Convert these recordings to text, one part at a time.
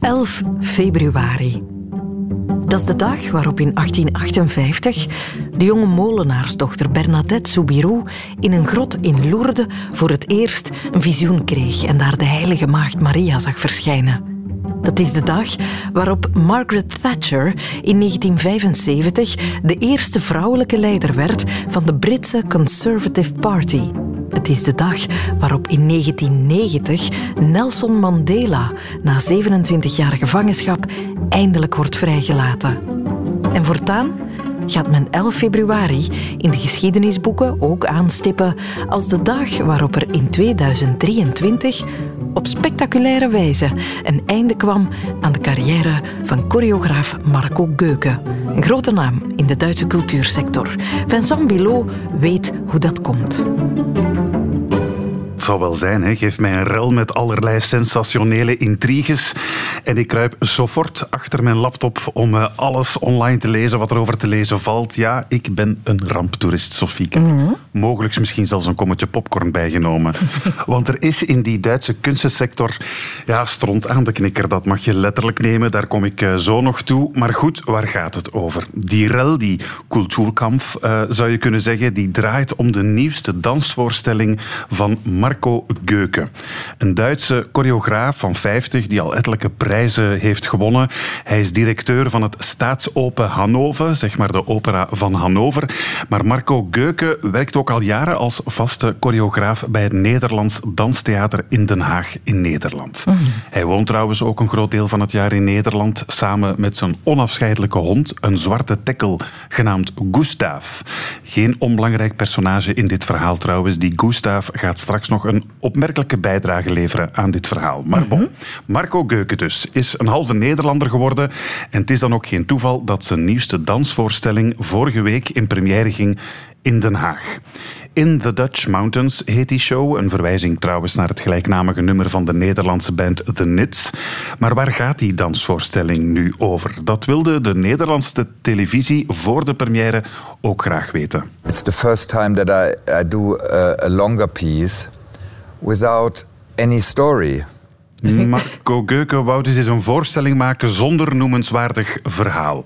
11 februari. Dat is de dag waarop in 1858 de jonge molenaarsdochter Bernadette Soubirous in een grot in Lourdes voor het eerst een visioen kreeg en daar de heilige maagd Maria zag verschijnen. Dat is de dag waarop Margaret Thatcher in 1975 de eerste vrouwelijke leider werd van de Britse Conservative Party. Het is de dag waarop in 1990 Nelson Mandela na 27 jaar gevangenschap eindelijk wordt vrijgelaten. En voortaan gaat men 11 februari in de geschiedenisboeken ook aanstippen als de dag waarop er in 2023 op spectaculaire wijze een einde kwam aan de carrière van choreograaf Marco Geuke. Een grote naam in de Duitse cultuursector. Vincent Bilot weet hoe dat komt. Zal wel zijn, hè. geef mij een rel met allerlei sensationele intriges. En ik kruip sofort achter mijn laptop om eh, alles online te lezen wat er over te lezen valt. Ja, ik ben een ramptoerist, Sofieke. Mm Mogelijk misschien zelfs een kommetje popcorn bijgenomen. Want er is in die Duitse kunstensector ja, stront aan de knikker. Dat mag je letterlijk nemen, daar kom ik eh, zo nog toe. Maar goed, waar gaat het over? Die rel, die cultuurkamp, uh, zou je kunnen zeggen, die draait om de nieuwste dansvoorstelling van Marco Geuke. Een Duitse choreograaf van 50 die al ettelijke prijzen heeft gewonnen. Hij is directeur van het Staatsopen Hannover, zeg maar de opera van Hannover. Maar Marco Geuke werkt ook al jaren als vaste choreograaf bij het Nederlands Danstheater in Den Haag in Nederland. Mhm. Hij woont trouwens ook een groot deel van het jaar in Nederland samen met zijn onafscheidelijke hond, een zwarte tekkel genaamd Gustav. Geen onbelangrijk personage in dit verhaal trouwens. Die Gustav gaat straks nog een opmerkelijke bijdrage leveren aan dit verhaal. Maar bon, mhm. Marco Geuke dus is een halve Nederlander geworden. En het is dan ook geen toeval dat zijn nieuwste dansvoorstelling vorige week in première ging in Den Haag. In the Dutch Mountains heet die show. Een verwijzing trouwens naar het gelijknamige nummer van de Nederlandse band The Nits. Maar waar gaat die dansvoorstelling nu over? Dat wilde de Nederlandse televisie voor de première ook graag weten. It's the first time that I, I do a, a longer piece without any story. Marco Geuke wou dus eens een voorstelling maken zonder noemenswaardig verhaal.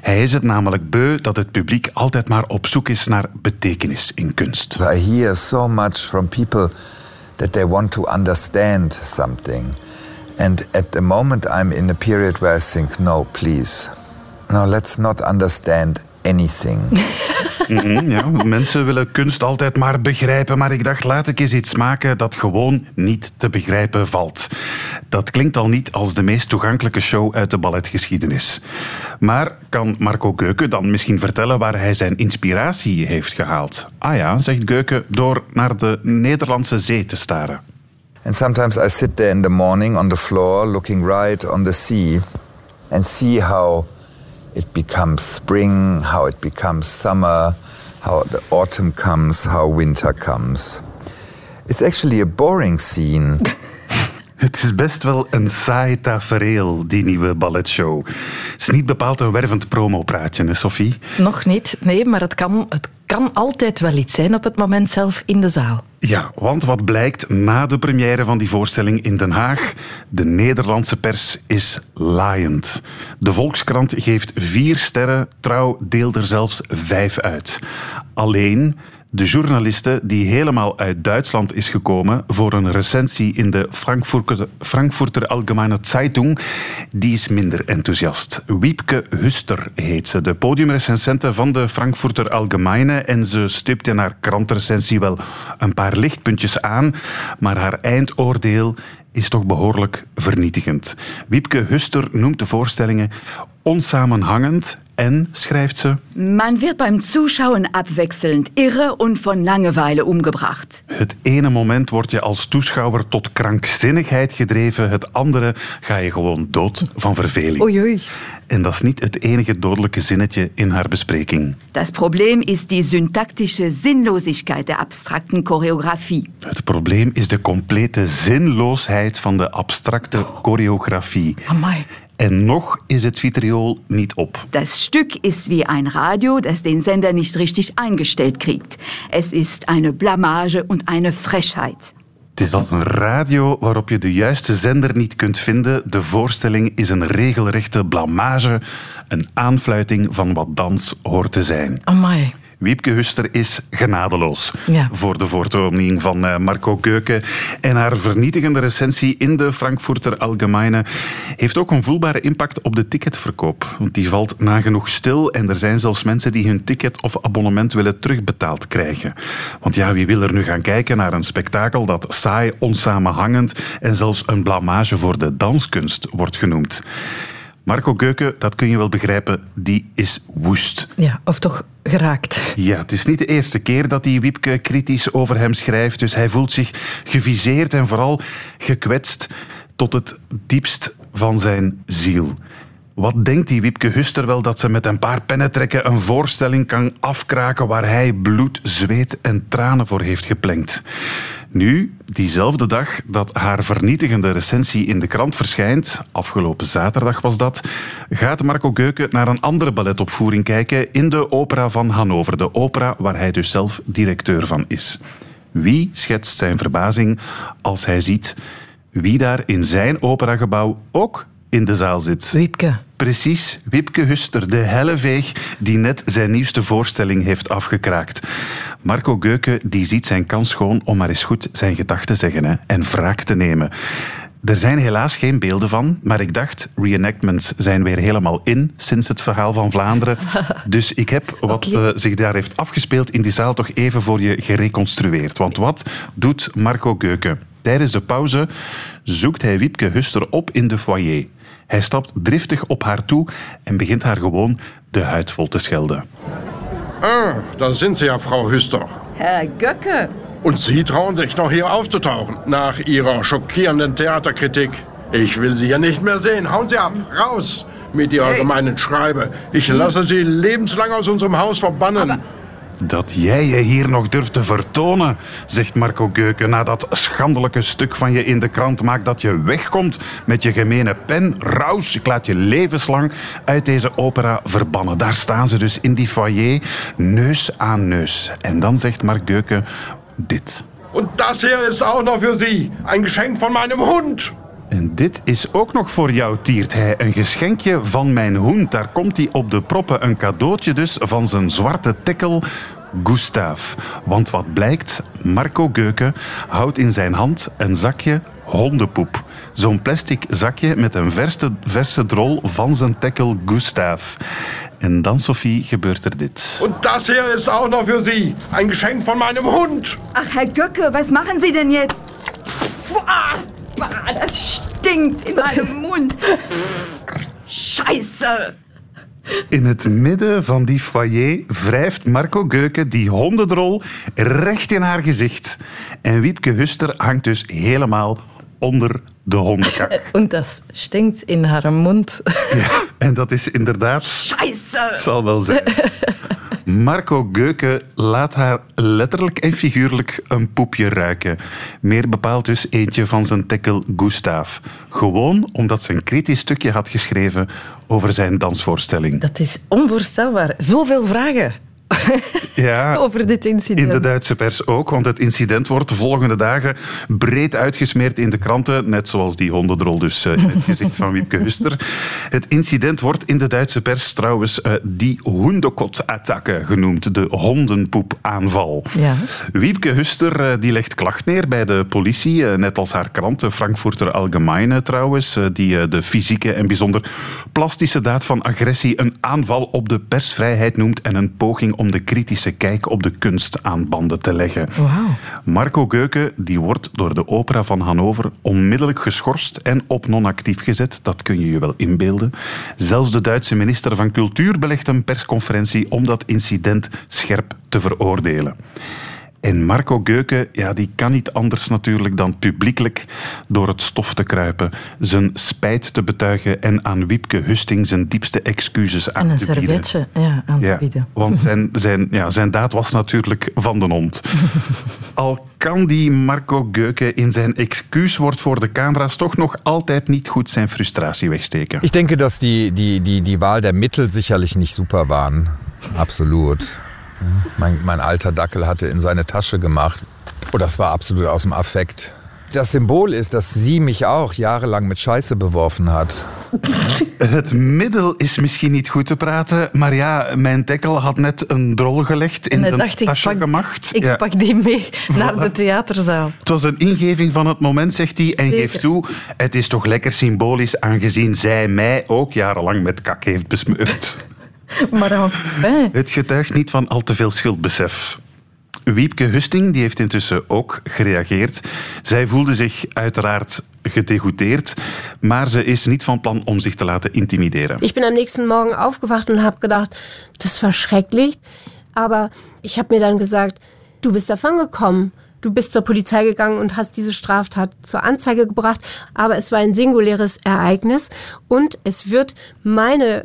Hij is het namelijk beu dat het publiek altijd maar op zoek is naar betekenis in kunst. I hear so much from people that they want to understand something. And at the moment I'm in a period where I think, no, please. No, let's not understand anything. Mhm, ja, mensen willen kunst altijd maar begrijpen, maar ik dacht, laat ik eens iets maken dat gewoon niet te begrijpen valt. Dat klinkt al niet als de meest toegankelijke show uit de balletgeschiedenis. Maar kan Marco Geuke dan misschien vertellen waar hij zijn inspiratie heeft gehaald? Ah ja, zegt Geuke, door naar de Nederlandse zee te staren. And sometimes I sit there in the morning on the floor looking right on the sea and see how it becomes spring, how it becomes summer, how the autumn comes, how winter comes. It's actually a boring scene. Het is best wel een saai tafereel, die nieuwe balletshow. Het is niet bepaald een wervend promopraatje, hè, Sophie? Nog niet, nee, maar het kan, het kan altijd wel iets zijn op het moment zelf in de zaal. Ja, want wat blijkt na de première van die voorstelling in Den Haag? De Nederlandse pers is laaiend. De Volkskrant geeft vier sterren, Trouw deelt er zelfs vijf uit. Alleen de journaliste die helemaal uit Duitsland is gekomen voor een recensie in de Frankfurter, Frankfurter Allgemeine Zeitung, die is minder enthousiast. Wiepke Huster heet ze, de podiumrecensente van de Frankfurter Allgemeine en ze stipt in haar krantrecensie wel een paar lichtpuntjes aan, maar haar eindoordeel is toch behoorlijk vernietigend. Wiepke Huster noemt de voorstellingen onsamenhangend en, schrijft ze... Man wird beim Zuschauen abwechselnd irre und von Langeweile umgebracht. Het ene moment word je als toeschouwer tot krankzinnigheid gedreven, het andere ga je gewoon dood van verveling. Oei, oei. En dat is niet het enige dodelijke zinnetje in haar bespreking. Das Problem is die syntaktische Sinnlosigkeit der abstrakten Choreografie. Het probleem is de complete zinloosheid van de abstracte choreografie. Amai. En nog is het vitriol niet op. Das Stück ist wie ein Radio, das den Sender nicht richtig eingestellt kriegt. Es ist eine Blamage und eine Frechheit. Het is als een radio waarop je de juiste zender niet kunt vinden. De voorstelling is een regelrechte blamage, een aanfluiting van wat dans hoort te zijn. Amai. Wiepke Huster is genadeloos Ja. voor de voortoning van eh, Marco Keuken. En haar vernietigende recensie in de Frankfurter Allgemeine heeft ook een voelbare impact op de ticketverkoop. Want die valt nagenoeg stil en er zijn zelfs mensen die hun ticket of abonnement willen terugbetaald krijgen. Want ja, wie wil er nu gaan kijken naar een spektakel dat saai, onsamenhangend en zelfs een blamage voor de danskunst wordt genoemd? Marco Geuken, dat kun je wel begrijpen, die is woest. Ja, of toch geraakt. Ja, het is niet de eerste keer dat die Wiepke kritisch over hem schrijft, dus hij voelt zich geviseerd en vooral gekwetst tot het diepst van zijn ziel. Wat denkt die Wiepke Huster wel dat ze met een paar pennentrekken een voorstelling kan afkraken waar hij bloed, zweet en tranen voor heeft geplengd? Nu, diezelfde dag dat haar vernietigende recensie in de krant verschijnt, afgelopen zaterdag was dat, gaat Marco Geuken naar een andere balletopvoering kijken in de Opera van Hannover, de opera waar hij dus zelf directeur van is. Wie schetst zijn verbazing als hij ziet wie daar in zijn operagebouw ook in de zaal zit? Wiepke. Precies, Wipke Huster, de helleveeg die net zijn nieuwste voorstelling heeft afgekraakt. Marco Geuken die ziet zijn kans schoon om maar eens goed zijn gedachten te zeggen hè, en wraak te nemen. Er zijn helaas geen beelden van, maar ik dacht, reenactments zijn weer helemaal in sinds het verhaal van Vlaanderen. Dus ik heb wat eh, zich daar heeft afgespeeld in die zaal toch even voor je gereconstrueerd. Want wat doet Marco Geuken? Tijdens de pauze zoekt hij Wiepke Huster op in de foyer. Hij stapt driftig op haar toe en begint haar gewoon de huid vol te schelden. Ah, da sind Sie ja, Frau Hüster. Herr Göcke, Und Sie trauen sich noch hier aufzutauchen, nach Ihrer schockierenden Theaterkritik. Ich will Sie hier nicht mehr sehen. Hauen Sie ab, raus mit Ihrer Hey. gemeinen Schreibe. Ich lasse Sie lebenslang aus unserem Haus verbannen. Dat jij je hier nog durft te vertonen, zegt Marco Geuken na dat schandelijke stuk van je in de krant maakt dat je wegkomt met je gemene pen. Raus, ik laat je levenslang uit deze opera verbannen. Daar staan ze dus in die foyer, neus aan neus. En dan zegt Marc Geuken dit. Und das hier ist auch noch für Sie. Ein Geschenk von meinem Hund. En dit is ook nog voor jou, tiert hij. Een geschenkje van mijn hoend. Daar komt hij op de proppen. Een cadeautje dus van zijn zwarte tekkel. Gustav. Want wat blijkt, Marco Geuken houdt in zijn hand een zakje hondenpoep. Zo'n plastic zakje met een verse, verse drol van zijn tekkel Gustav. En dan, Sophie, gebeurt er dit. Und das hier ist auch noch für Sie. Ein Geschenk von meinem Hund. ach Herr Göcke, was machen Sie denn jetzt? Boah, das stinkt in meinem Mund. Scheiße. In het midden van die foyer wrijft Marco Geuken die hondendrol recht in haar gezicht. En Wiepke Huster hangt dus helemaal onder de hondenkak. En dat stinkt in haar mond. Ja, en dat is inderdaad, Scheiße. zal wel zijn. Marco Geuken laat haar letterlijk en figuurlijk een poepje ruiken. Meer bepaald dus eentje van zijn tekkel Gustav. Gewoon omdat ze een kritisch stukje had geschreven over zijn dansvoorstelling. Dat is onvoorstelbaar. Zoveel vragen Ja, over dit incident. In de Duitse pers ook, want het incident wordt de volgende dagen breed uitgesmeerd in de kranten, net zoals die hondendrol dus eh, in het gezicht van Wiepke Huster. Het incident wordt in de Duitse pers trouwens eh, die Hundekot-attacke genoemd, de hondenpoepaanval. Ja. Wiepke Huster eh, die legt klacht neer bij de politie, net als haar krant, de Frankfurter Allgemeine trouwens, die de fysieke en bijzonder plastische daad van agressie een aanval op de persvrijheid noemt en een poging om de kritische kijk op de kunst aan banden te leggen. Marco Geuken die wordt door de Opera van Hannover onmiddellijk geschorst en op non-actief gezet. Dat kun je je wel inbeelden. Zelfs de Duitse minister van Cultuur belegt een persconferentie om dat incident scherp te veroordelen. En Marco Geuken, ja, die kan niet anders natuurlijk dan publiekelijk door het stof te kruipen, zijn spijt te betuigen en aan Wiepke Husting zijn diepste excuses aan En een te bieden. servetje ja, aan te Ja, bieden. want zijn, zijn, ja, zijn daad was natuurlijk van de hond. Al kan die Marco Geuken in zijn excuuswoord voor de camera's toch nog altijd niet goed zijn frustratie wegsteken. Ich denke, dass die, die, die, die Wahl der Mittel sicherlich nicht super waren. Absolut. Mein, mein alter Dackel hatte in seine Tasche gemacht. Und das war absolut aus dem Affekt. das Symbol ist, dass sie mich auch jahrelang mit Scheiße beworfen hat. Het middel is misschien niet goed te praten, maar ja, mijn dekkel had net een drol gelegd in zijn dacht, ik tasje pak, gemacht. Ik Ja. pak die mee naar de theaterzaal. Het was een ingeving van het moment, zegt hij, en Zeker. geeft toe, het is toch lekker symbolisch aangezien zij mij ook jarenlang met kak heeft besmeurd. Maar enfin. Het getuigt niet van al te veel schuldbesef. Wiepke Husting die heeft intussen ook gereageerd. Zij voelde zich uiteraard gedegoûteerd, maar ze is niet van plan om zich te laten intimideren. Ich bin am nächsten Morgen aufgewacht und habe gedacht, das war schrecklich. Aber ich habe mir dann gesagt, du bist davon gekommen. Du bist zur Polizei gegangen und hast diese Straftat zur Anzeige gebracht. Aber es war ein singuläres Ereignis und es wird meine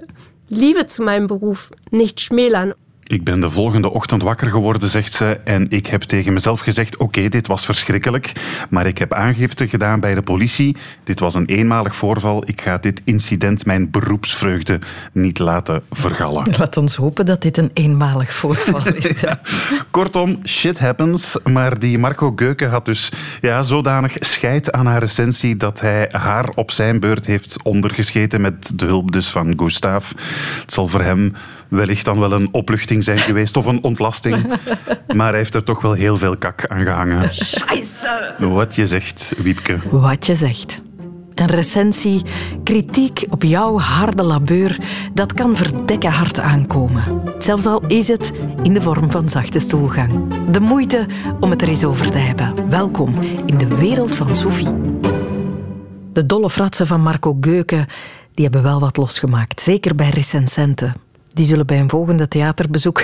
Liebe zu meinem Beruf nicht schmälern. Ik ben de volgende ochtend wakker geworden, zegt ze, en ik heb tegen mezelf gezegd, oké, dit was verschrikkelijk, maar ik heb aangifte gedaan bij de politie. Dit was een eenmalig voorval. Ik ga dit incident mijn beroepsvreugde niet laten vergallen. Laat ons hopen dat dit een eenmalig voorval is. Ja. Kortom, shit happens. Maar die Marco Geuken had dus ja, zodanig scheid aan haar recensie dat hij haar op zijn beurt heeft ondergescheten met de hulp dus van Gustav. Het zal voor hem wellicht dan wel een opluchting zijn geweest of een ontlasting. Maar hij heeft er toch wel heel veel kak aan gehangen. Scheiße! Wat je zegt, Wiepke. Wat je zegt. Een recensie, kritiek op jouw harde labeur, dat kan verdekken hard aankomen. Zelfs al is het in de vorm van zachte stoelgang. De moeite om het er eens over te hebben. Welkom in de wereld van Sophie. De dolle fratsen van Marco Geuken die hebben wel wat losgemaakt. Zeker bij recensenten. Die zullen bij een volgende theaterbezoek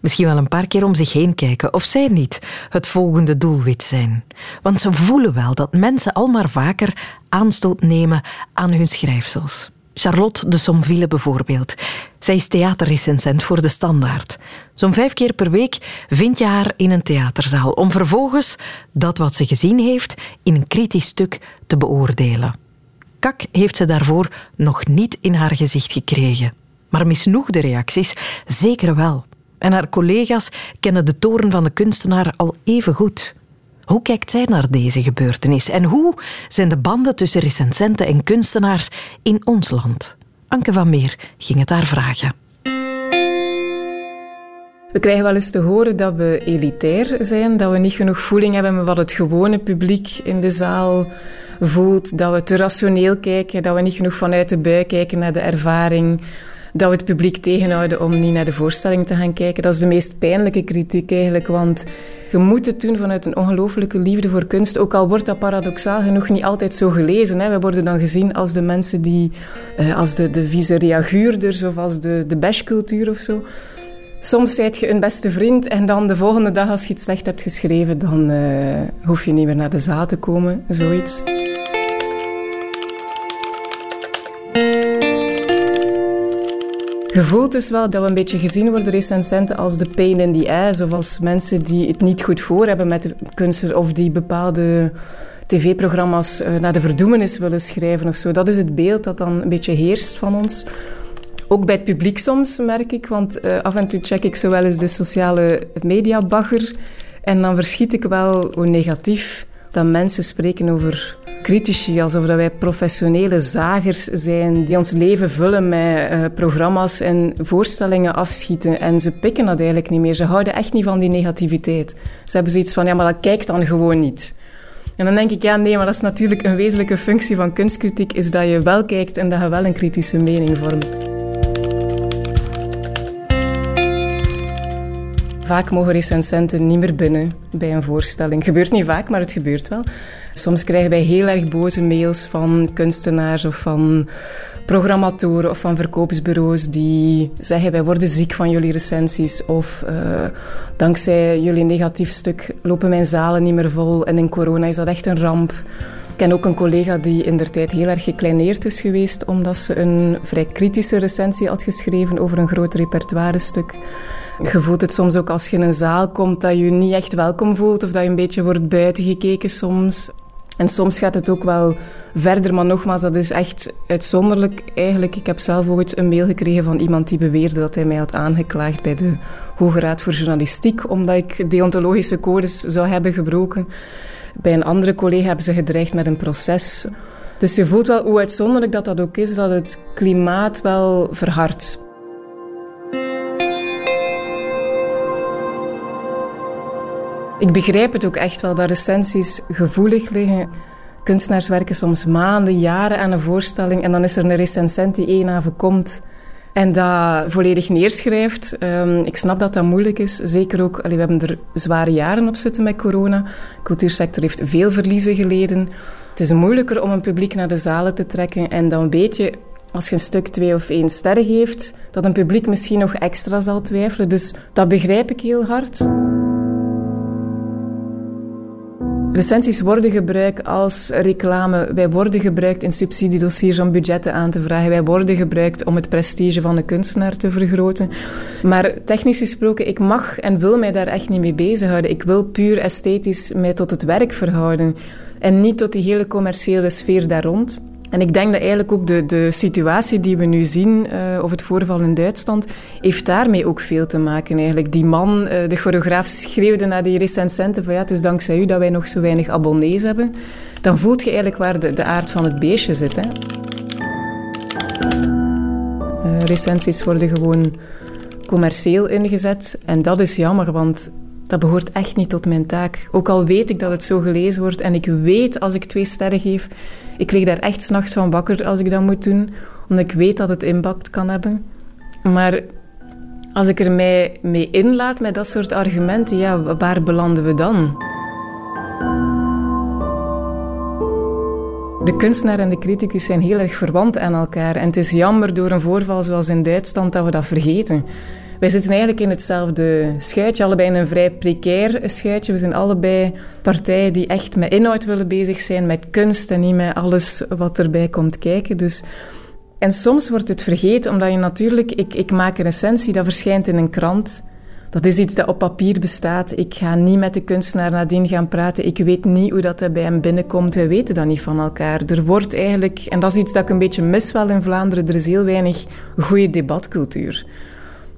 misschien wel een paar keer om zich heen kijken. Of zij niet het volgende doelwit zijn. Want ze voelen wel dat mensen al maar vaker aanstoot nemen aan hun schrijfsels. Charlotte de Somville bijvoorbeeld. Zij is theaterrecensent voor De Standaard. Zo'n vijf keer per week vind je haar in een theaterzaal om vervolgens dat wat ze gezien heeft in een kritisch stuk te beoordelen. Kak heeft ze daarvoor nog niet in haar gezicht gekregen. Maar misnoegde reacties zeker wel. En haar collega's kennen de toren van de kunstenaar al even goed. Hoe kijkt zij naar deze gebeurtenis en hoe zijn de banden tussen recensenten en kunstenaars in ons land? Anke van Meer ging het haar vragen. We krijgen wel eens te horen dat we elitair zijn, dat we niet genoeg voeling hebben met wat het gewone publiek in de zaal voelt, dat we te rationeel kijken, dat we niet genoeg vanuit de bui kijken naar de ervaring, dat we het publiek tegenhouden om niet naar de voorstelling te gaan kijken. Dat is de meest pijnlijke kritiek eigenlijk, want je moet het doen vanuit een ongelooflijke liefde voor kunst, ook al wordt dat paradoxaal genoeg niet altijd zo gelezen. Hè. We worden dan gezien als de mensen die, eh, als de, de vieze reaguurders of als de, de bashcultuur of zo. Soms zijt je een beste vriend en dan de volgende dag als je iets slecht hebt geschreven, dan eh, hoef je niet meer naar de zaal te komen, zoiets. Je voelt dus wel dat we een beetje gezien worden, recensenten, als de pain in the ass. Of als mensen die het niet goed voor hebben met de kunst. Of die bepaalde tv-programma's eh, naar de verdoemenis willen schrijven of zo. Dat is het beeld dat dan een beetje heerst van ons. Ook bij het publiek soms, merk ik. Want eh, af en toe check ik zo wel eens de sociale mediabagger. En dan verschiet ik wel hoe negatief dat mensen spreken over critici, alsof dat wij professionele zagers zijn die ons leven vullen met eh, programma's en voorstellingen afschieten. En ze pikken dat eigenlijk niet meer. Ze houden echt niet van die negativiteit. Ze hebben zoiets van, ja, maar dat kijkt dan gewoon niet. En dan denk ik, ja, nee, maar dat is natuurlijk een wezenlijke functie van kunstkritiek, is dat je wel kijkt en dat je wel een kritische mening vormt. Vaak mogen recensenten niet meer binnen bij een voorstelling. Gebeurt niet vaak, maar het gebeurt wel. Soms krijgen wij heel erg boze mails van kunstenaars of van programmatoren of van verkoopsbureaus die zeggen wij worden ziek van jullie recensies of uh, dankzij jullie negatief stuk lopen mijn zalen niet meer vol en in corona is dat echt een ramp. Ik ken ook een collega die in der tijd heel erg gekleineerd is geweest omdat ze een vrij kritische recensie had geschreven over een groot repertoire-stuk. Je voelt het soms ook als je in een zaal komt dat je je niet echt welkom voelt of dat je een beetje wordt buitengekeken soms. En soms gaat het ook wel verder, maar nogmaals, dat is echt uitzonderlijk eigenlijk. Ik heb zelf ooit een mail gekregen van iemand die beweerde dat hij mij had aangeklaagd bij de Hoge Raad voor Journalistiek, omdat ik deontologische codes zou hebben gebroken. Bij een andere collega hebben ze gedreigd met een proces. Dus je voelt wel hoe uitzonderlijk dat dat ook is, dat het klimaat wel verhardt. Ik begrijp het ook echt wel dat recensies gevoelig liggen. Kunstenaars werken soms maanden, jaren aan een voorstelling en dan is er een recensent die één avond komt en dat volledig neerschrijft. Um, ik snap dat dat moeilijk is. Zeker ook, we hebben er zware jaren op zitten met corona. De cultuursector heeft veel verliezen geleden. Het is moeilijker om een publiek naar de zalen te trekken. En dan weet je, als je een stuk twee of één sterren geeft, dat een publiek misschien nog extra zal twijfelen. Dus dat begrijp ik heel hard. Recensies worden gebruikt als reclame. Wij worden gebruikt in subsidiedossiers om budgetten aan te vragen. Wij worden gebruikt om het prestige van de kunstenaar te vergroten. Maar technisch gesproken, ik mag en wil mij daar echt niet mee bezighouden. Ik wil puur esthetisch mij tot het werk verhouden. En niet tot die hele commerciële sfeer daar rond. En ik denk dat eigenlijk ook de, de situatie die we nu zien, uh, of het voorval in Duitsland, heeft daarmee ook veel te maken eigenlijk. Die man, uh, de choreograaf, schreeuwde naar die recensenten van ja, het is dankzij u dat wij nog zo weinig abonnees hebben. Dan voelt je eigenlijk waar de, de aard van het beestje zit. Hè. Uh, recensies worden gewoon commercieel ingezet en dat is jammer, want dat behoort echt niet tot mijn taak. Ook al weet ik dat het zo gelezen wordt en ik weet als ik twee sterren geef, ik lig daar echt s'nachts van wakker als ik dat moet doen, omdat ik weet dat het impact kan hebben. Maar als ik er mij mee inlaat met dat soort argumenten, ja, waar belanden we dan? De kunstenaar en de criticus zijn heel erg verwant aan elkaar. En het is jammer door een voorval zoals in Duitsland dat we dat vergeten. Wij zitten eigenlijk in hetzelfde schuitje, allebei in een vrij precair schuitje. We zijn allebei partijen die echt met inhoud willen bezig zijn, met kunst en niet met alles wat erbij komt kijken. Dus... En soms wordt het vergeten, omdat je natuurlijk... Ik, ik maak een recensie, dat verschijnt in een krant. Dat is iets dat op papier bestaat. Ik ga niet met de kunstenaar nadien gaan praten. Ik weet niet hoe dat bij hem binnenkomt. Wij weten dat niet van elkaar. Er wordt eigenlijk, en dat is iets dat ik een beetje mis wel in Vlaanderen, er is heel weinig goede debatcultuur.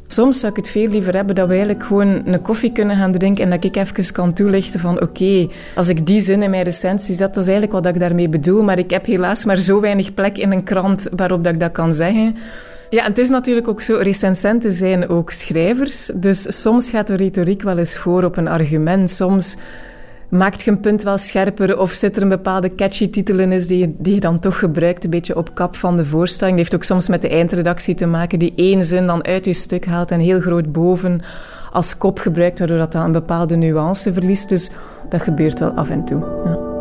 Soms zou ik het veel liever hebben dat we eigenlijk gewoon een koffie kunnen gaan drinken en dat ik even kan toelichten van oké, als ik die zin in mijn recensie zet, dat is eigenlijk wat ik daarmee bedoel, maar ik heb helaas maar zo weinig plek in een krant waarop dat ik dat kan zeggen. Ja, het is natuurlijk ook zo, recensenten zijn ook schrijvers, dus soms gaat de retoriek wel eens voor op een argument, soms maakt je een punt wel scherper of zit er een bepaalde catchy titel in is die, je, die je dan toch gebruikt, een beetje op kap van de voorstelling. Dat heeft ook soms met de eindredactie te maken, die één zin dan uit je stuk haalt en heel groot boven als kop gebruikt, waardoor dat dan een bepaalde nuance verliest. Dus dat gebeurt wel af en toe. Ja.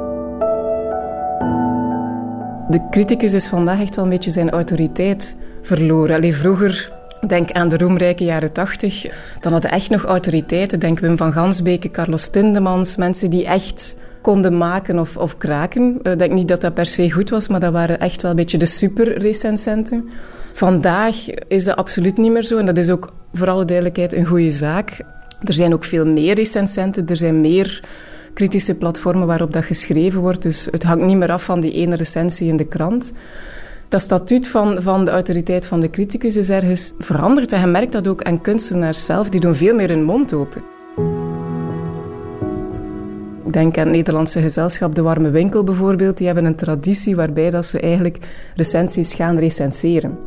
De criticus is vandaag echt wel een beetje zijn autoriteit verloren. Allee, vroeger Denk aan de roemrijke jaren tachtig. Dan hadden echt nog autoriteiten. Denk Wim van Gansbeke, Carlos Tindemans. Mensen die echt konden maken of, of kraken. Ik denk niet dat dat per se goed was, maar dat waren echt wel een beetje de super-recensenten. Vandaag is dat absoluut niet meer zo. En dat is ook voor alle duidelijkheid een goede zaak. Er zijn ook veel meer recensenten. Er zijn meer kritische platformen waarop dat geschreven wordt. Dus het hangt niet meer af van die ene recensie in de krant dat statuut van, van de autoriteit van de criticus is ergens veranderd. En je merkt dat ook aan kunstenaars zelf, die doen veel meer hun mond open. Ik denk aan het Nederlandse gezelschap De Warme Winkel bijvoorbeeld. Die hebben een traditie waarbij dat ze eigenlijk recensies gaan recenseren.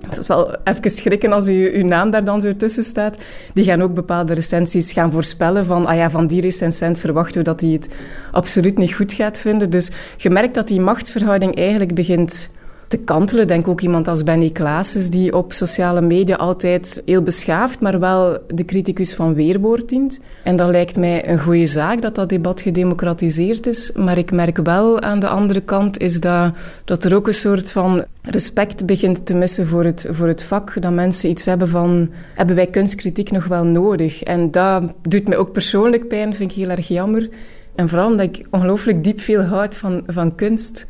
Het is wel even schrikken als u, uw naam daar dan zo tussen staat. Die gaan ook bepaalde recensies gaan voorspellen van, ah ja, van die recensent verwachten we dat hij het absoluut niet goed gaat vinden. Dus je merkt dat die machtsverhouding eigenlijk begint te kantelen. Denk ook iemand als Benny Klaassen, die op sociale media altijd heel beschaafd, maar wel de criticus van weerwoord dient. En dat lijkt mij een goede zaak dat dat debat gedemocratiseerd is. Maar ik merk wel aan de andere kant is dat, dat er ook een soort van respect begint te missen voor het, voor het vak. Dat mensen iets hebben van, hebben wij kunstkritiek nog wel nodig? En dat doet mij ook persoonlijk pijn, vind ik heel erg jammer. En vooral omdat ik ongelooflijk diep veel houd van, van kunst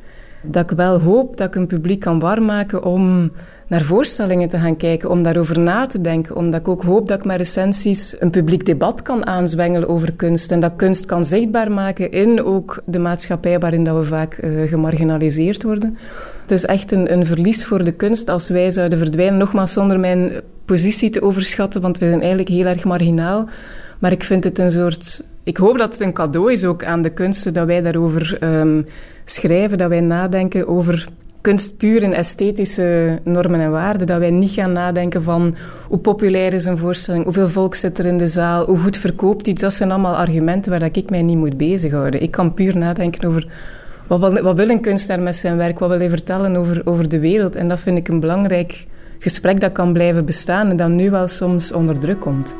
dat ik wel hoop dat ik een publiek kan waarmaken om naar voorstellingen te gaan kijken, om daarover na te denken. Omdat ik ook hoop dat ik met recensies een publiek debat kan aanzwengelen over kunst. En dat kunst kan zichtbaar maken in ook de maatschappij waarin dat we vaak uh, gemarginaliseerd worden. Het is echt een, een, verlies voor de kunst als wij zouden verdwijnen. Nogmaals, zonder mijn positie te overschatten, want we zijn eigenlijk heel erg marginaal. Maar ik vind het een soort ik hoop dat het een cadeau is ook aan de kunsten dat wij daarover um, schrijven, dat wij nadenken over kunst puur in esthetische normen en waarden. Dat wij niet gaan nadenken van hoe populair is een voorstelling, hoeveel volk zit er in de zaal, hoe goed verkoopt iets. Dat zijn allemaal argumenten waar ik mij niet moet bezighouden. Ik kan puur nadenken over wat wat wil een kunstenaar met zijn werk, wat wil hij vertellen over, over de wereld. En dat vind ik een belangrijk gesprek dat kan blijven bestaan en dat nu wel soms onder druk komt.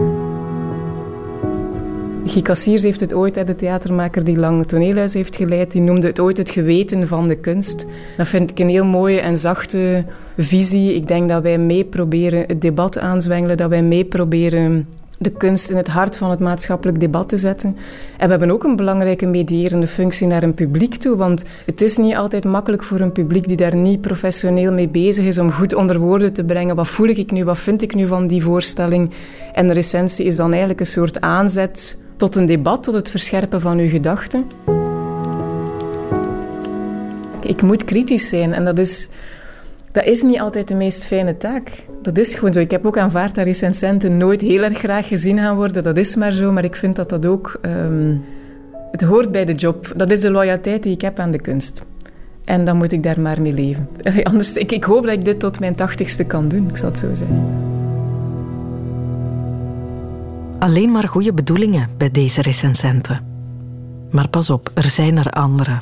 Guy Cassiers heeft het ooit, de theatermaker die lang toneelhuis heeft geleid, die noemde het ooit het geweten van de kunst. Dat vind ik een heel mooie en zachte visie. Ik denk dat wij mee proberen het debat aanzwengelen, dat wij mee proberen de kunst in het hart van het maatschappelijk debat te zetten. En we hebben ook een belangrijke medierende functie naar een publiek toe, want het is niet altijd makkelijk voor een publiek die daar niet professioneel mee bezig is om goed onder woorden te brengen wat voel ik nu, wat vind ik nu van die voorstelling. En de recensie is dan eigenlijk een soort aanzet tot een debat, tot het verscherpen van uw gedachten. Ik moet kritisch zijn en dat is, dat is niet altijd de meest fijne taak. Dat is gewoon zo. Ik heb ook aanvaard dat recensenten nooit heel erg graag gezien gaan worden. Dat is maar zo, maar ik vind dat dat ook... Um, het hoort bij de job. Dat is de loyaliteit die ik heb aan de kunst. En dan moet ik daar maar mee leven. Anders, ik, ik hoop dat ik dit tot mijn tachtigste kan doen, ik zal het zo zeggen. Alleen maar goede bedoelingen bij deze recensenten. Maar pas op, er zijn er andere.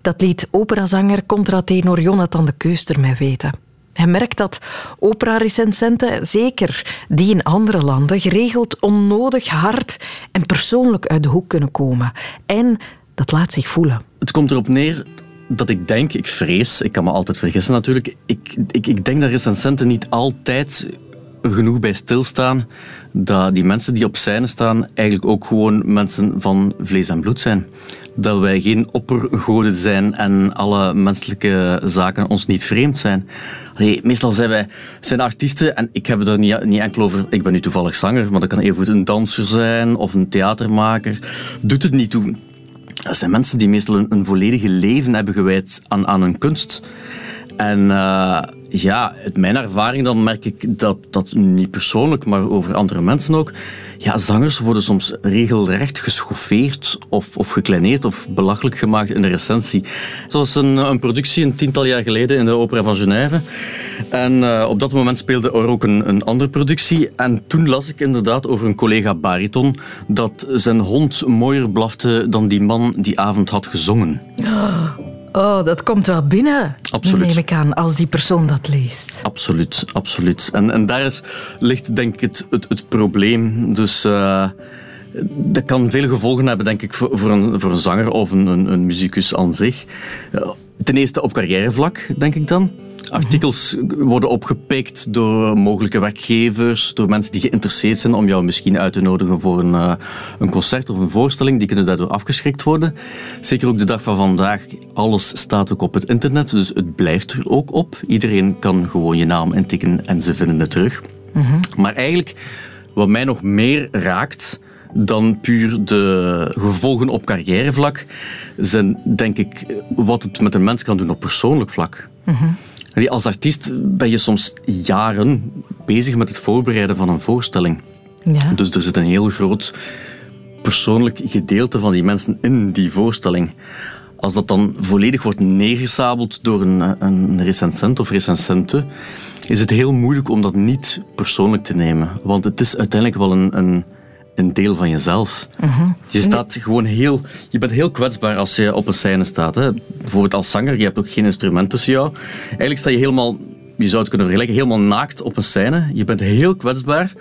Dat liet operazanger contratenor Jonathan de Keuster mij weten. Hij merkt dat opera-recensenten, zeker die in andere landen, geregeld onnodig hard en persoonlijk uit de hoek kunnen komen. En dat laat zich voelen. Het komt erop neer dat ik denk, ik vrees, ik kan me altijd vergissen natuurlijk, ik, ik, ik denk dat recensenten niet altijd genoeg bij stilstaan dat die mensen die op scène staan eigenlijk ook gewoon mensen van vlees en bloed zijn. Dat wij geen oppergoden zijn en alle menselijke zaken ons niet vreemd zijn. Allee, meestal zijn wij zijn artiesten, en ik heb het er niet, niet enkel over, ik ben nu toevallig zanger, maar dat kan even een danser zijn of een theatermaker. Doet het niet toe. Dat zijn mensen die meestal een, volledige leven hebben gewijd aan, aan hun kunst. En uh, ja, uit mijn ervaring dan merk ik dat, dat niet persoonlijk, maar over andere mensen ook. Ja, zangers worden soms regelrecht geschoffeerd of, of gekleineerd of belachelijk gemaakt in de recensie. Zoals een, een productie een tiental jaar geleden in de Opera van Genève. En uh, op dat moment speelde er ook een, een andere productie. En toen las ik inderdaad over een collega bariton dat zijn hond mooier blafte dan die man die avond had gezongen. Oh, dat komt wel binnen, absoluut. neem ik aan, als die persoon dat leest. Absoluut, absoluut. En, en daar is, ligt denk ik het, het, het probleem. Dus uh, dat kan veel gevolgen hebben, denk ik, voor, voor, een, voor een zanger of een, een, een muzikus aan zich. Ten eerste op carrièrevlak, denk ik dan. Artikels worden opgepikt door mogelijke werkgevers, door mensen die geïnteresseerd zijn om jou misschien uit te nodigen voor een, uh, een concert of een voorstelling. Die kunnen daardoor afgeschrikt worden. Zeker ook de dag van vandaag. Alles staat ook op het internet, dus het blijft er ook op. Iedereen kan gewoon je naam intikken en ze vinden het terug. Mm Maar eigenlijk, wat mij nog meer raakt dan puur de gevolgen op carrièrevlak, zijn denk ik wat het met een mens kan doen op persoonlijk vlak. Mm als artiest ben je soms jaren bezig met het voorbereiden van een voorstelling. Ja. Dus er zit een heel groot persoonlijk gedeelte van die mensen in die voorstelling. Als dat dan volledig wordt neergesabeld door een, een recensent of recensente, is het heel moeilijk om dat niet persoonlijk te nemen. Want het is uiteindelijk wel een, een een deel van jezelf. Mhm. Je staat gewoon heel... Je bent heel kwetsbaar als je op een scène staat. Hè. Bijvoorbeeld als zanger, je hebt ook geen instrument tussen jou. Eigenlijk sta je helemaal... Je zou het kunnen vergelijken, helemaal naakt op een scène. Je bent heel kwetsbaar.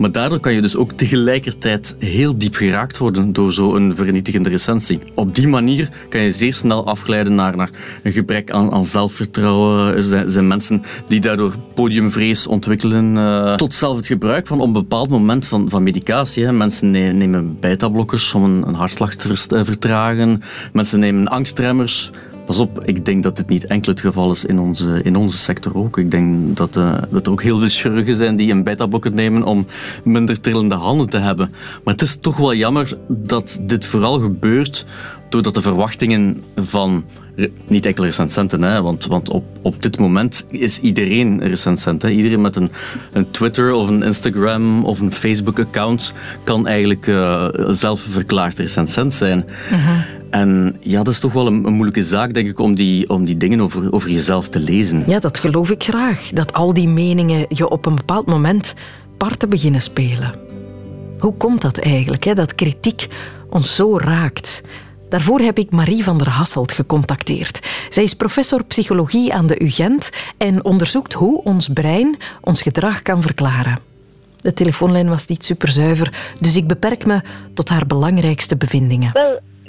Maar daardoor kan je dus ook tegelijkertijd heel diep geraakt worden door zo'n vernietigende recensie. Op die manier kan je zeer snel afglijden naar, naar een gebrek aan, aan zelfvertrouwen. Er zijn, zijn, mensen die daardoor podiumvrees ontwikkelen. Uh, tot zelf het gebruik van op een bepaald moment van, van medicatie. Hè. Mensen nemen beta-blokkers om een, een hartslag te vertragen. Mensen nemen angstremmers Pas op, ik denk dat dit niet enkel het geval is in onze, in onze sector ook. Ik denk dat, uh, dat er ook heel veel chirurgen zijn die een beta-blokker nemen om minder trillende handen te hebben. Maar het is toch wel jammer dat dit vooral gebeurt doordat de verwachtingen van niet enkel recensenten, hè, want, want op, op dit moment is iedereen recensent. Hè. Iedereen met een, een Twitter of een Instagram of een Facebook-account kan eigenlijk uh, zelfverklaard recensent zijn. Mhm. En ja, dat is toch wel een, een, moeilijke zaak, denk ik, om die, om die dingen over, over jezelf te lezen. Ja, dat geloof ik graag. Dat al die meningen je op een bepaald moment parten beginnen spelen. Hoe komt dat eigenlijk, hè, dat kritiek ons zo raakt? Daarvoor heb ik Marie van der Hasselt gecontacteerd. Zij is professor psychologie aan de UGent en onderzoekt hoe ons brein ons gedrag kan verklaren. De telefoonlijn was niet superzuiver, dus ik beperk me tot haar belangrijkste bevindingen.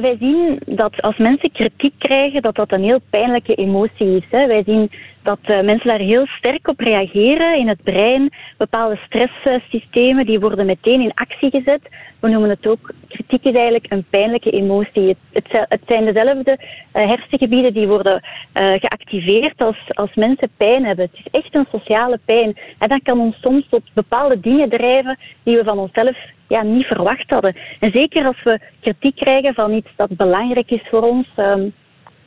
Wij zien dat als mensen kritiek krijgen, dat dat een heel pijnlijke emotie is. Hè. Wij zien dat uh, mensen daar heel sterk op reageren in het brein. Bepaalde stresssystemen die worden meteen in actie gezet. We noemen het ook, kritiek is eigenlijk een pijnlijke emotie. Het, het, zijn dezelfde uh, hersengebieden die worden uh, geactiveerd als, als mensen pijn hebben. Het is echt een sociale pijn. En dat kan ons soms tot bepaalde dingen drijven die we van onszelf ja, niet verwacht hadden. En zeker als we kritiek krijgen van iets dat belangrijk is voor ons. Um,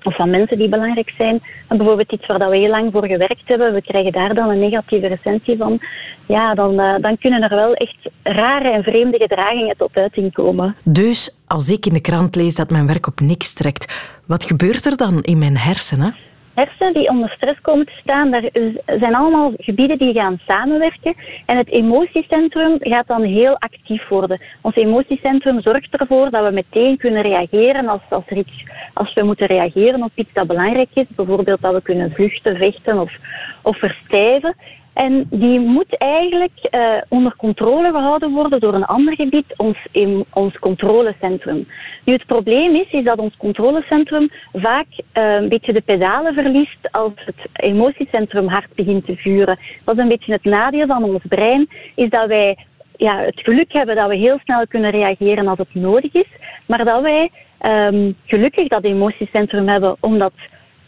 of van mensen die belangrijk zijn. En bijvoorbeeld iets waar we heel lang voor gewerkt hebben, we krijgen daar dan een negatieve recensie van. Ja, dan, uh, dan kunnen er wel echt rare en vreemde gedragingen tot uiting komen. Dus als ik in de krant lees dat mijn werk op niks trekt, wat gebeurt er dan in mijn hersenen? Hersenen die onder stress komen te staan, daar zijn allemaal gebieden die gaan samenwerken. En het emotiecentrum gaat dan heel actief worden. Ons emotiecentrum zorgt ervoor dat we meteen kunnen reageren als, als, als we moeten reageren op iets dat belangrijk is. Bijvoorbeeld dat we kunnen vluchten, vechten of, of verstijven. En die moet eigenlijk uh, onder controle gehouden worden door een ander gebied, ons, in, ons controlecentrum. Nu, het probleem is, is dat ons controlecentrum vaak uh, een beetje de pedalen verliest als het emotiecentrum hard begint te vuren. Dat is een beetje het nadeel van ons brein, is dat wij ja, het geluk hebben dat we heel snel kunnen reageren als het nodig is, maar dat wij um, gelukkig dat emotiecentrum hebben, omdat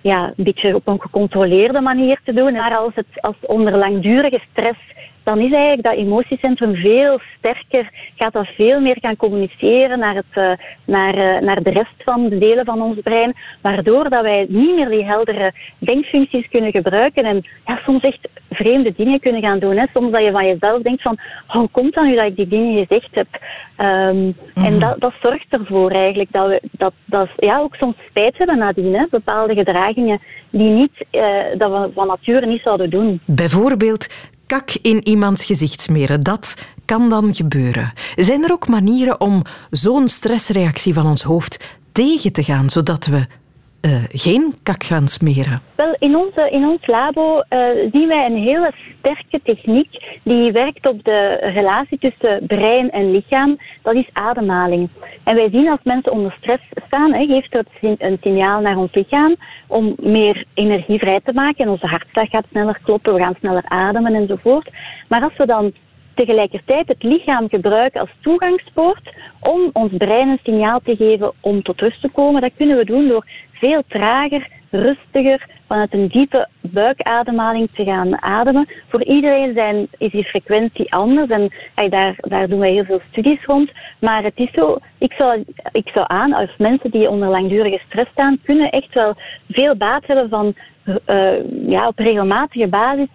ja, een beetje op een gecontroleerde manier te doen. Maar als het als onder langdurige stress dan is eigenlijk dat emotiecentrum veel sterker, gaat dat veel meer gaan communiceren naar, het, uh, naar, uh, naar de rest van de delen van ons brein, waardoor dat wij niet meer die heldere denkfuncties kunnen gebruiken en ja, soms echt vreemde dingen kunnen gaan doen. Hè. Soms dat je van jezelf denkt van, oh, hoe komt dat nu dat ik die dingen gezegd heb? Um, En mhm. dat, dat zorgt ervoor eigenlijk dat we dat, dat, ja, ook soms spijt hebben nadien. Hè. Bepaalde gedragingen die niet, uh, dat we van nature niet zouden doen. Bijvoorbeeld kak in iemands gezicht smeren. Dat kan dan gebeuren. Zijn er ook manieren om zo'n stressreactie van ons hoofd tegen te gaan, zodat we uh, geen kak gaan smeren? Wel, in, onze, in ons labo uh, zien wij een hele sterke techniek die werkt op de relatie tussen brein en lichaam. Dat is ademhaling. En wij zien als mensen onder stress staan, hè, geeft dat een signaal naar ons lichaam om meer energie vrij te maken. En onze hartslag gaat sneller kloppen, we gaan sneller ademen enzovoort. Maar als we dan tegelijkertijd het lichaam gebruiken als toegangspoort om ons brein een signaal te geven om tot rust te komen. Dat kunnen we doen door veel trager, rustiger, vanuit een diepe buikademhaling te gaan ademen. Voor iedereen zijn, is die frequentie anders en daar, daar doen wij heel veel studies rond. Maar het is zo, ik zou, ik zou aan, als mensen die onder langdurige stress staan, kunnen echt wel veel baat hebben van uh, ja, op regelmatige basis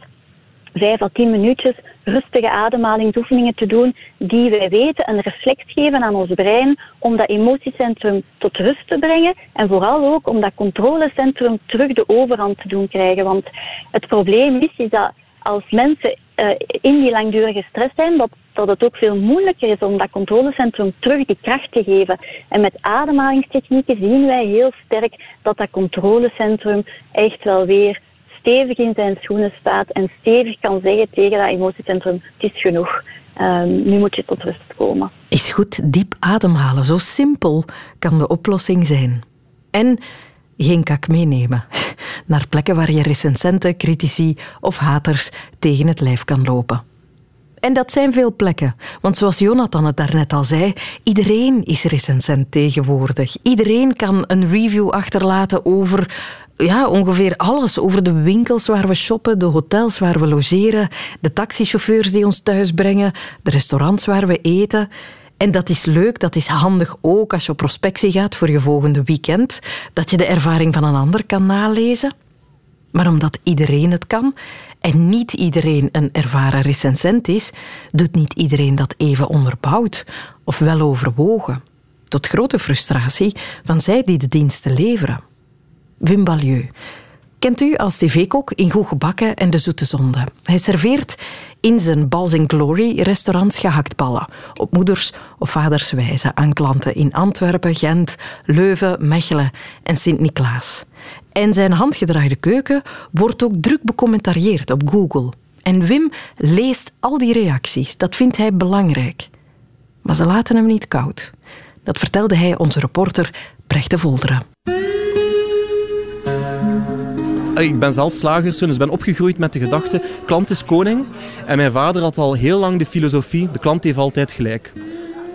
vijf à tien minuutjes rustige ademhalingsoefeningen te doen die wij weten een reflex geven aan ons brein om dat emotiecentrum tot rust te brengen en vooral ook om dat controlecentrum terug de overhand te doen krijgen. Want het probleem is, is dat als mensen uh, in die langdurige stress zijn, dat, dat het ook veel moeilijker is om dat controlecentrum terug die kracht te geven. En met ademhalingstechnieken zien wij heel sterk dat dat controlecentrum echt wel weer stevig in zijn schoenen staat en stevig kan zeggen tegen dat emotiecentrum, het is genoeg. Um, nu moet je tot rust komen. Is goed, diep ademhalen. Zo simpel kan de oplossing zijn. En geen kak meenemen. Naar plekken waar je recensenten, critici of haters tegen het lijf kan lopen. En dat zijn veel plekken. Want zoals Jonathan het daarnet al zei, iedereen is recensent tegenwoordig. Iedereen kan een review achterlaten over ja, ongeveer alles. Over de winkels waar we shoppen, de hotels waar we logeren, de taxichauffeurs die ons thuis brengen, de restaurants waar we eten. En dat is leuk, dat is handig ook als je op prospectie gaat voor je volgende weekend, dat je de ervaring van een ander kan nalezen. Maar omdat iedereen het kan en niet iedereen een ervaren recensent is, doet niet iedereen dat even onderbouwd of wel overwogen. Tot grote frustratie van zij die de diensten leveren. Wim Balieu. Kent u als tv-kok in Goed Gebakken en De Zoete Zonde. Hij serveert in zijn Balls Glory restaurants gehaktballen. Op moeders of vaders wijze aan klanten in Antwerpen, Gent, Leuven, Mechelen en Sint-Niklaas. En zijn handgedraaide keuken wordt ook druk becommentarieerd op Google. En Wim leest al die reacties. Dat vindt hij belangrijk. Maar ze laten hem niet koud. Dat vertelde hij onze reporter Brecht de Volderen. Ik ben zelf slagerszoon, dus ben opgegroeid met de gedachte klant is koning. En mijn vader had al heel lang de filosofie, de klant heeft altijd gelijk.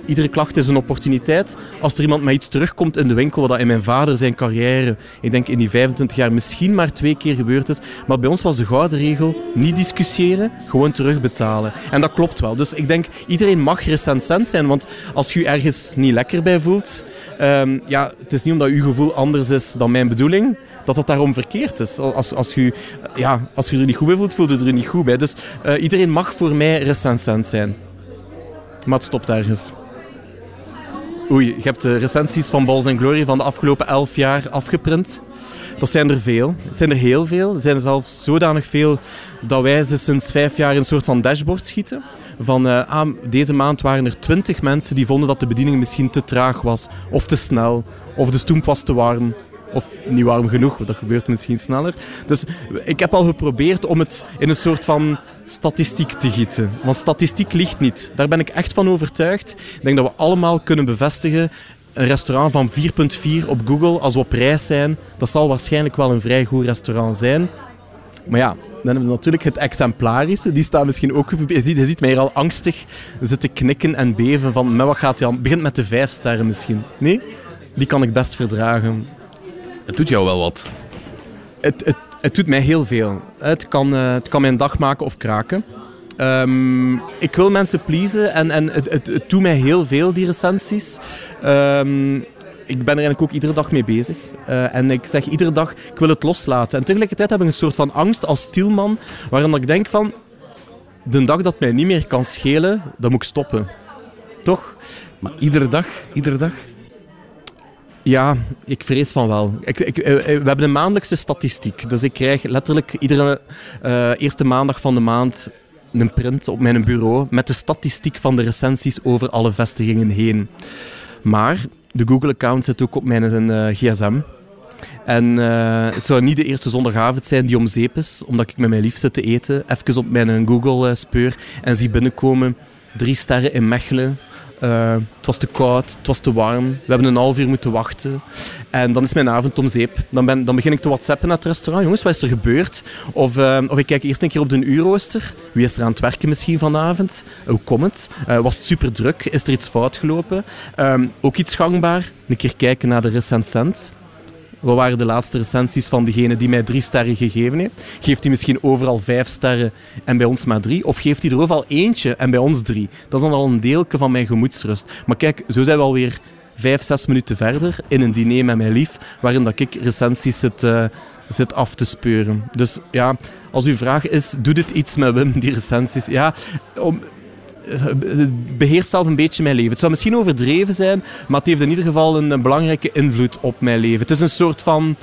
Iedere klacht is een opportuniteit. Als er iemand met iets terugkomt in de winkel, wat in mijn vader zijn carrière, ik denk in die 25 jaar misschien maar twee keer gebeurd is. Maar bij ons was de gouden regel, niet discussiëren, gewoon terugbetalen. En dat klopt wel. Dus ik denk, iedereen mag recensent zijn, want als je ergens niet lekker bij voelt, um, ja, het is niet omdat je gevoel anders is dan mijn bedoeling, dat het daarom verkeerd is. Als, als, je, ja, als je er niet goed bij voelt, voelt je er niet goed bij. Dus uh, iedereen mag voor mij recensent zijn. Maar het stopt ergens. Oei, je hebt de recensies van Balls and Glory van de afgelopen elf jaar afgeprint. Dat zijn er veel. Het zijn er heel veel. Er zijn er zelfs zodanig veel dat wij ze sinds vijf jaar een soort van dashboard schieten. Van uh, ah, deze maand waren er twintig mensen die vonden dat de bediening misschien te traag was, of te snel, of de stoem was te warm, of niet warm genoeg, dat gebeurt misschien sneller. Dus ik heb al geprobeerd om het in een soort van statistiek te gieten. Want statistiek ligt niet. Daar ben ik echt van overtuigd. Ik denk dat we allemaal kunnen bevestigen een restaurant van 4.4 op Google, als we op reis zijn, dat zal waarschijnlijk wel een vrij goed restaurant zijn. Maar ja, dan hebben we natuurlijk het exemplarische. Die staat misschien ook... Je ziet, je ziet mij hier al angstig zitten knikken en beven van... Met wat gaat hij aan? begint met de vijf sterren misschien. Nee? Die kan ik best verdragen. Het doet jou wel wat. Het, het, het doet mij heel veel. Het kan, uh, het kan mijn dag maken of kraken. Um, ik wil mensen pleasen en, en het, het, het doet mij heel veel, die recensies. Um, ik ben er eigenlijk ook iedere dag mee bezig. Uh, en ik zeg iedere dag, ik wil het loslaten. En tegelijkertijd heb ik een soort van angst als stielman, waarin ik denk van, de dag dat mij niet meer kan schelen, dan moet ik stoppen. Toch? Maar iedere dag? Iedere dag? Ja, ik vrees van wel. Ik, ik, eh, we hebben een maandelijkse statistiek. Dus ik krijg letterlijk iedere uh, eerste maandag van de maand een print op mijn bureau met de statistiek van de recensies over alle vestigingen heen. Maar de Google-account zit ook op mijn uh, gsm. En het zou niet de eerste zondagavond zijn die om zeep is, omdat ik met mijn lief zit te eten, even op mijn Google speur en zie binnenkomen drie sterren in Mechelen, uh, het was te koud, het was te warm. We hebben een half uur moeten wachten. En dan is mijn avond om zeep. Dan, ben, dan begin ik te whatsappen naar het restaurant. Jongens, wat is er gebeurd? Of, uh, of ik kijk eerst een keer op de uurrooster. Wie is er aan het werken misschien vanavond? Hoe komt het? Uh, was het super druk? Is er iets fout gelopen? Ehm, ook iets gangbaar. Een keer kijken naar de recensent. Wat waren de laatste recensies van degene die mij drie sterren gegeven heeft? Geeft hij misschien overal vijf sterren en bij ons maar drie? Of geeft hij er overal eentje en bij ons drie? Dat is dan al een deelke van mijn gemoedsrust. Maar kijk, zo zijn we alweer vijf, zes minuten verder in een diner met mijn lief, waarin dat ik recensies zit, uh, zit af te speuren. Dus ja, als uw vraag is, doet het iets met Wim, die recensies? Ja, om, beheerst zelf een beetje mijn leven. Het zou misschien overdreven zijn, maar het heeft in ieder geval een, belangrijke invloed op mijn leven. Het is een soort van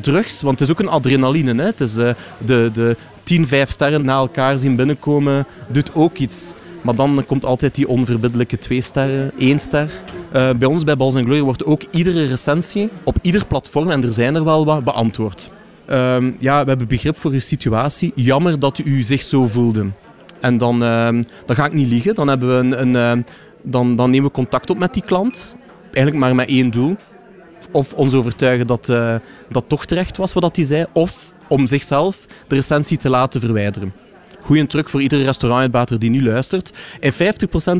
drugs, want het is ook een adrenaline. Hè? Het is uh, de, de 10, 5 sterren na elkaar zien binnenkomen, doet ook iets. Maar dan komt altijd die onverbiddelijke twee sterren, één ster. Uh, bij ons bij Balls Glory wordt ook iedere recensie op ieder platform, en er zijn er wel wat, beantwoord. Uh, ja, we hebben begrip voor uw situatie. Jammer dat u zich zo voelde. En dan, ehm, dan ga ik niet liegen. Dan, hebben we een, een ehm, dan, dan nemen we contact op met die klant. Eigenlijk maar met één doel. Of ons overtuigen dat uh, dat toch terecht was wat hij zei. Of om zichzelf de recensie te laten verwijderen. Goeie truc voor iedere restaurantuitbater die nu luistert. In 50%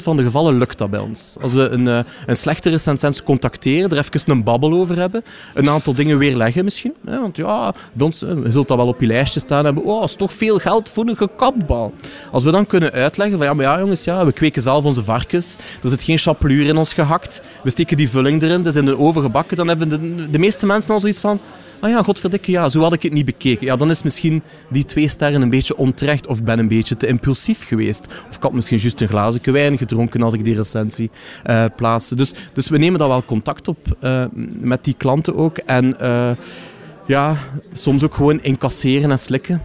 van de gevallen lukt dat bij ons. Als we een, uh, een slechte recensent contacteren, er even een babbel over hebben, een aantal dingen weerleggen misschien. Hè, want ja, bij ons, je zult dat wel op je lijstje staan hebben. Oh, is toch veel geld voor een gekapbal. Als we dan kunnen uitleggen van ja, maar ja jongens, ja, we kweken zelf onze varkens. Er zit geen chapelure in ons gehakt. We steken die vulling erin, dat is in de oven gebakken. Dan hebben de, de meeste mensen al zoiets van ah ja, godverdikke, ja, zo had ik het niet bekeken. Ja, dan is misschien die twee sterren een beetje onterecht of ben een beetje te impulsief geweest. Of ik had misschien juist een glazen wijn gedronken als ik die recensie uh, plaatste. Dus, dus we nemen daar wel contact op uh, met die klanten ook. En uh, ja, soms ook gewoon incasseren en slikken.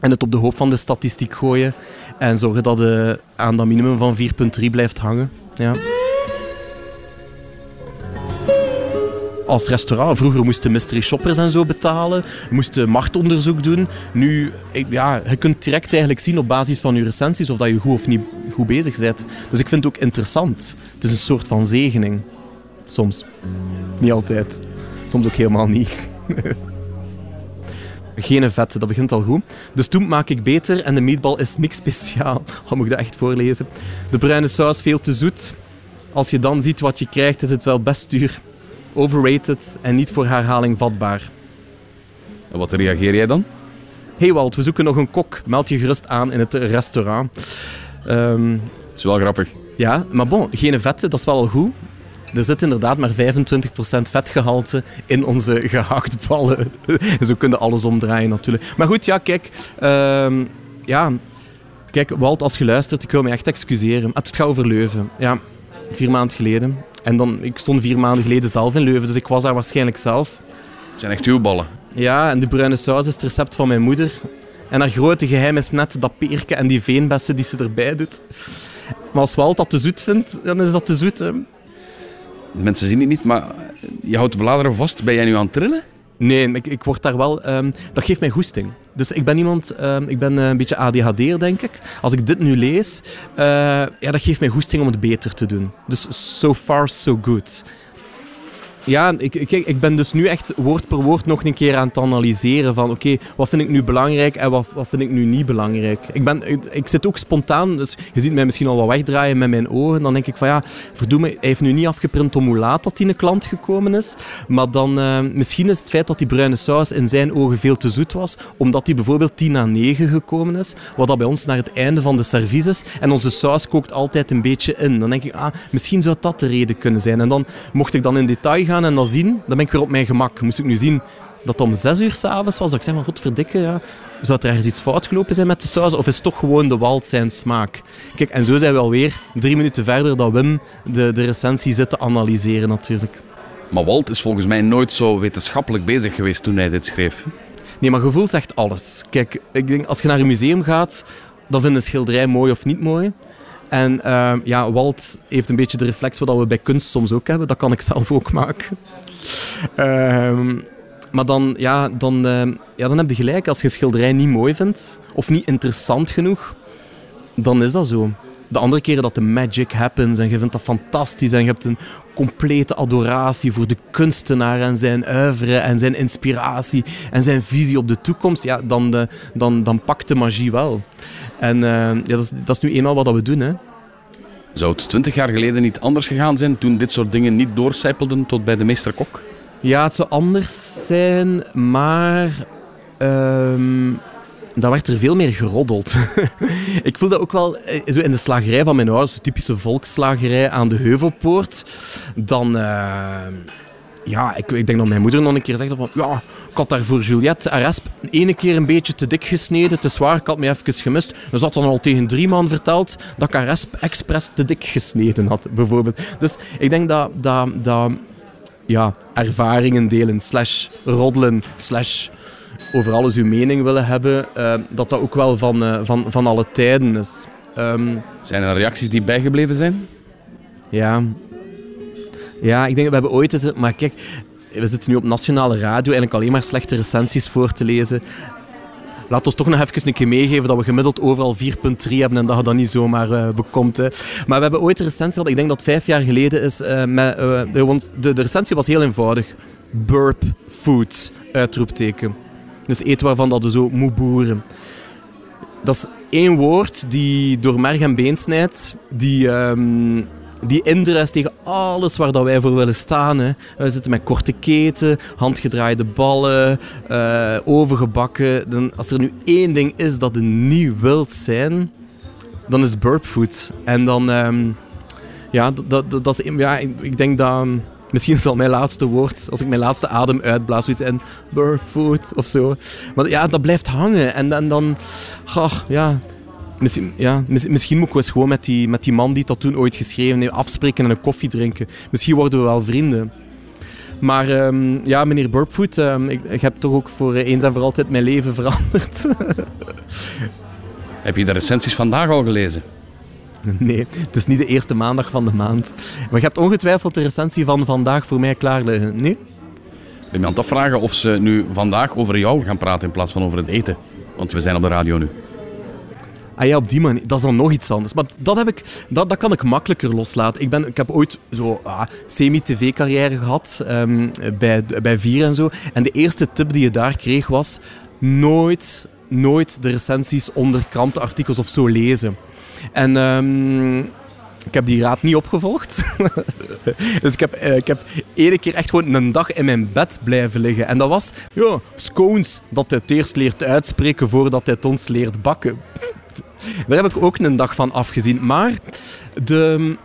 En het op de hoop van de statistiek gooien. En zorgen dat het aan dat minimum van 4,3 blijft hangen. Ja. Als restaurant. Vroeger moesten mystery shoppers en zo betalen, moesten marktonderzoek doen. Nu, ja, je kunt direct eigenlijk zien op basis van je recensies of dat je goed of niet goed bezig bent. Dus ik vind het ook interessant. Het is een soort van zegening. Soms. Niet altijd. Soms ook helemaal niet. Geen vet, dat begint al goed. De stoem maak ik beter en de meatball is niks speciaal. Hoe moet ik dat echt voorlezen? De bruine saus veel te zoet. Als je dan ziet wat je krijgt, is het wel best duur overrated en niet voor herhaling vatbaar. En wat reageer jij dan? Hey Walt, we zoeken nog een kok. Meld je gerust aan in het restaurant. Um, dat is wel grappig. Ja, maar bon, geen vette, dat is wel al goed. Er zit inderdaad maar 25% vetgehalte in onze gehaktballen. Zo kunnen alles omdraaien natuurlijk. Maar goed, ja, kijk. Uh, ja, kijk, Walt, als je luistert, ik wil me echt excuseren. Het gaat over Leuven. Ja, vier maanden geleden. En dan, ik stond vier maanden geleden zelf in Leuven, dus ik was daar waarschijnlijk zelf. Het zijn echt uw ballen. Ja, en de bruine saus is het recept van mijn moeder. En haar grote geheim is net dat peerke en die veenbessen die ze erbij doet. Maar als Walt dat te zoet vindt, dan is dat te zoet. Hè. De mensen zien het niet, maar je houdt de bladeren vast. Ben jij nu aan het trillen? Nee, ik, ik word daar wel... Um, dat geeft mij goesting. Dus ik ben iemand... Um, ik ben uh, een beetje ADHD'er, denk ik. Als ik dit nu lees, uh, ja, dat geeft mij goesting om het beter te doen. Dus so far, so good. Ja, ik, ik, ik ben dus nu echt woord per woord nog een keer aan het analyseren van oké, wat vind ik nu belangrijk en wat, wat vind ik nu niet belangrijk. Ik, ben, ik, zit ook spontaan, dus je ziet mij misschien al wat wegdraaien met mijn ogen. Dan denk ik van ja, verdoe me, hij heeft nu niet afgeprint om hoe laat dat die een klant gekomen is. Maar dan uh, misschien is het feit dat die bruine saus in zijn ogen veel te zoet was, omdat die bijvoorbeeld 10 na 9 gekomen is, wat dat bij ons naar het einde van de service is. En onze saus kookt altijd een beetje in. Dan denk ik, ah, misschien zou dat de reden kunnen zijn. En dan mocht ik dan in detail gaan en dat zien, dan ben ik weer op mijn gemak. Moest ik nu zien dat het om zes uur s'avonds was, dat ik zeg maar, god verdikken, ja. zou er ergens iets fout gelopen zijn met de saus, of is het toch gewoon de wald zijn smaak? Kijk, en zo zijn we alweer drie minuten verder dat Wim de, de recensie zit te analyseren natuurlijk. Maar Walt is volgens mij nooit zo wetenschappelijk bezig geweest toen hij dit schreef. Nee, maar gevoel zegt alles. Kijk, ik denk, als je naar een museum gaat, dan vind je een schilderij mooi of niet mooi. En uh, ja, Walt heeft een beetje de reflex wat we bij kunst soms ook hebben. Dat kan ik zelf ook maken. Uh, maar dan, ja, dan, uh, ja, dan heb je gelijk. Als je schilderij niet mooi vindt of niet interessant genoeg, dan is dat zo. De andere keren dat de magic happens en je vindt dat fantastisch en je hebt een complete adoratie voor de kunstenaar en zijn oeuvre en zijn inspiratie en zijn visie op de toekomst, ja, dan, de, dan, dan pakt de magie wel. En uh, ja, dat, is, dat is nu eenmaal wat we doen. Hè. Zou het twintig jaar geleden niet anders gegaan zijn toen dit soort dingen niet doorcijpelden tot bij de meesterkok? Ja, het zou anders zijn, maar um, dan werd er veel meer geroddeld. ik voel dat ook wel eh, zo in de slagerij van mijn ouders, de typische volksslagerij aan de Heuvelpoort. Dan... Uh, ja, ik, ik, denk dat mijn moeder nog een keer zegt van ja, ik had daar voor Juliette Aresp ene keer een beetje te dik gesneden, te zwaar, ik had me even gemist. Dus dat dan al tegen drie man verteld dat ik Aresp expres te dik gesneden had, bijvoorbeeld. Dus ik denk dat, dat, dat ja, ervaringen delen, slash roddelen, slash over alles uw mening willen hebben, uh, dat dat ook wel van, uh, van, van alle tijden is. Um, zijn er reacties die bijgebleven zijn? Ja, ja, ik denk, we hebben ooit eens... Maar kijk, we zitten nu op nationale radio eigenlijk alleen maar slechte recensies voor te lezen. Laat ons toch nog even een keer meegeven dat we gemiddeld overal 4.3 hebben en dat je dat niet zomaar uh, bekomt. Hè. Maar we hebben ooit een recensie gehad, ik denk dat vijf jaar geleden is. Uh, met, uh, de, de, de, recensie was heel eenvoudig. Burp food, uitroepteken. Dus eten waarvan dat je zo moet boeren. Dat is één woord die door merg en been snijdt, die, ehm, die interesse tegen alles waar dat wij voor willen staan. Hè. We zitten met korte keten, handgedraaide ballen, uh, overgebakken. Dan, als er nu één ding is dat je niet wilt zijn, dan is burpfood. En dan, um, ja, dat, dat, dat is, ja, ik, ik denk dat Misschien zal mijn laatste woord, als ik mijn laatste adem uitblaas, zoiets en burpfood of zo. Maar ja, dat blijft hangen. En, dan, ja, Misschien, ja, misschien moet ik eens gewoon met die, met die man die dat toen ooit geschreven heeft afspreken en een koffie drinken. Misschien worden we wel vrienden. Maar um, ja, meneer Burpfoot, um, ik, ik, heb toch ook voor eens en voor altijd mijn leven veranderd. heb je de recensies vandaag al gelezen? Nee, het is niet de eerste maandag van de maand. Maar je hebt ongetwijfeld de recensie van vandaag voor mij klaar liggen, nee? Ik ben me aan het afvragen of ze nu vandaag over jou gaan praten in plaats van over het eten. Want we zijn op de radio nu. Ah ja, op die manier. Dat is dan nog iets anders. Maar dat, heb ik, dat, dat kan ik makkelijker loslaten. Ik, ben, ik heb ooit zo ah, semi-tv-carrière gehad um, bij, bij Vier en zo. En de eerste tip die je daar kreeg was nooit, nooit de recensies onder krantenartikels of zo lezen. En um, ik heb die raad niet opgevolgd. dus ik heb, uh, ik heb ene keer echt gewoon een dag in mijn bed blijven liggen. En dat was, ja, scones, dat hij het eerst leert uitspreken voordat hij het ons leert bakken. Daar heb ik ook een dag van afgezien. Maar de,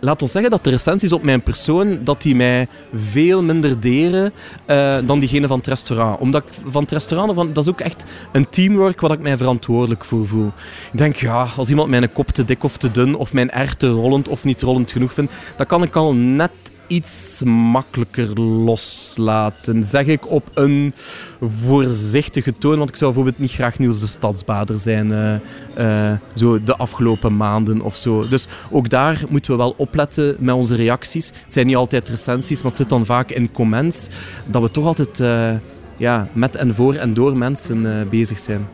laat ons zeggen dat de recensies op mijn persoon dat die mij veel minder deren uh, dan diegene van het restaurant. Omdat ik van het restaurant, van, dat is ook echt een teamwork waar ik mij verantwoordelijk voor voel. Ik denk, ja, als iemand mijn kop te dik of te dun of mijn er te rollend of niet rollend genoeg vindt, dan kan ik al net iets makkelijker loslaten. Zeg ik op een voorzichtige toon, want ik zou bijvoorbeeld niet graag Niels de Stadsbader zijn uh, uh, zo de afgelopen maanden of zo. Dus ook daar moeten we wel opletten met onze reacties. Het zijn niet altijd recensies, maar het zit dan vaak in comments dat we toch altijd uh, ja, met en voor en door mensen bezig zijn.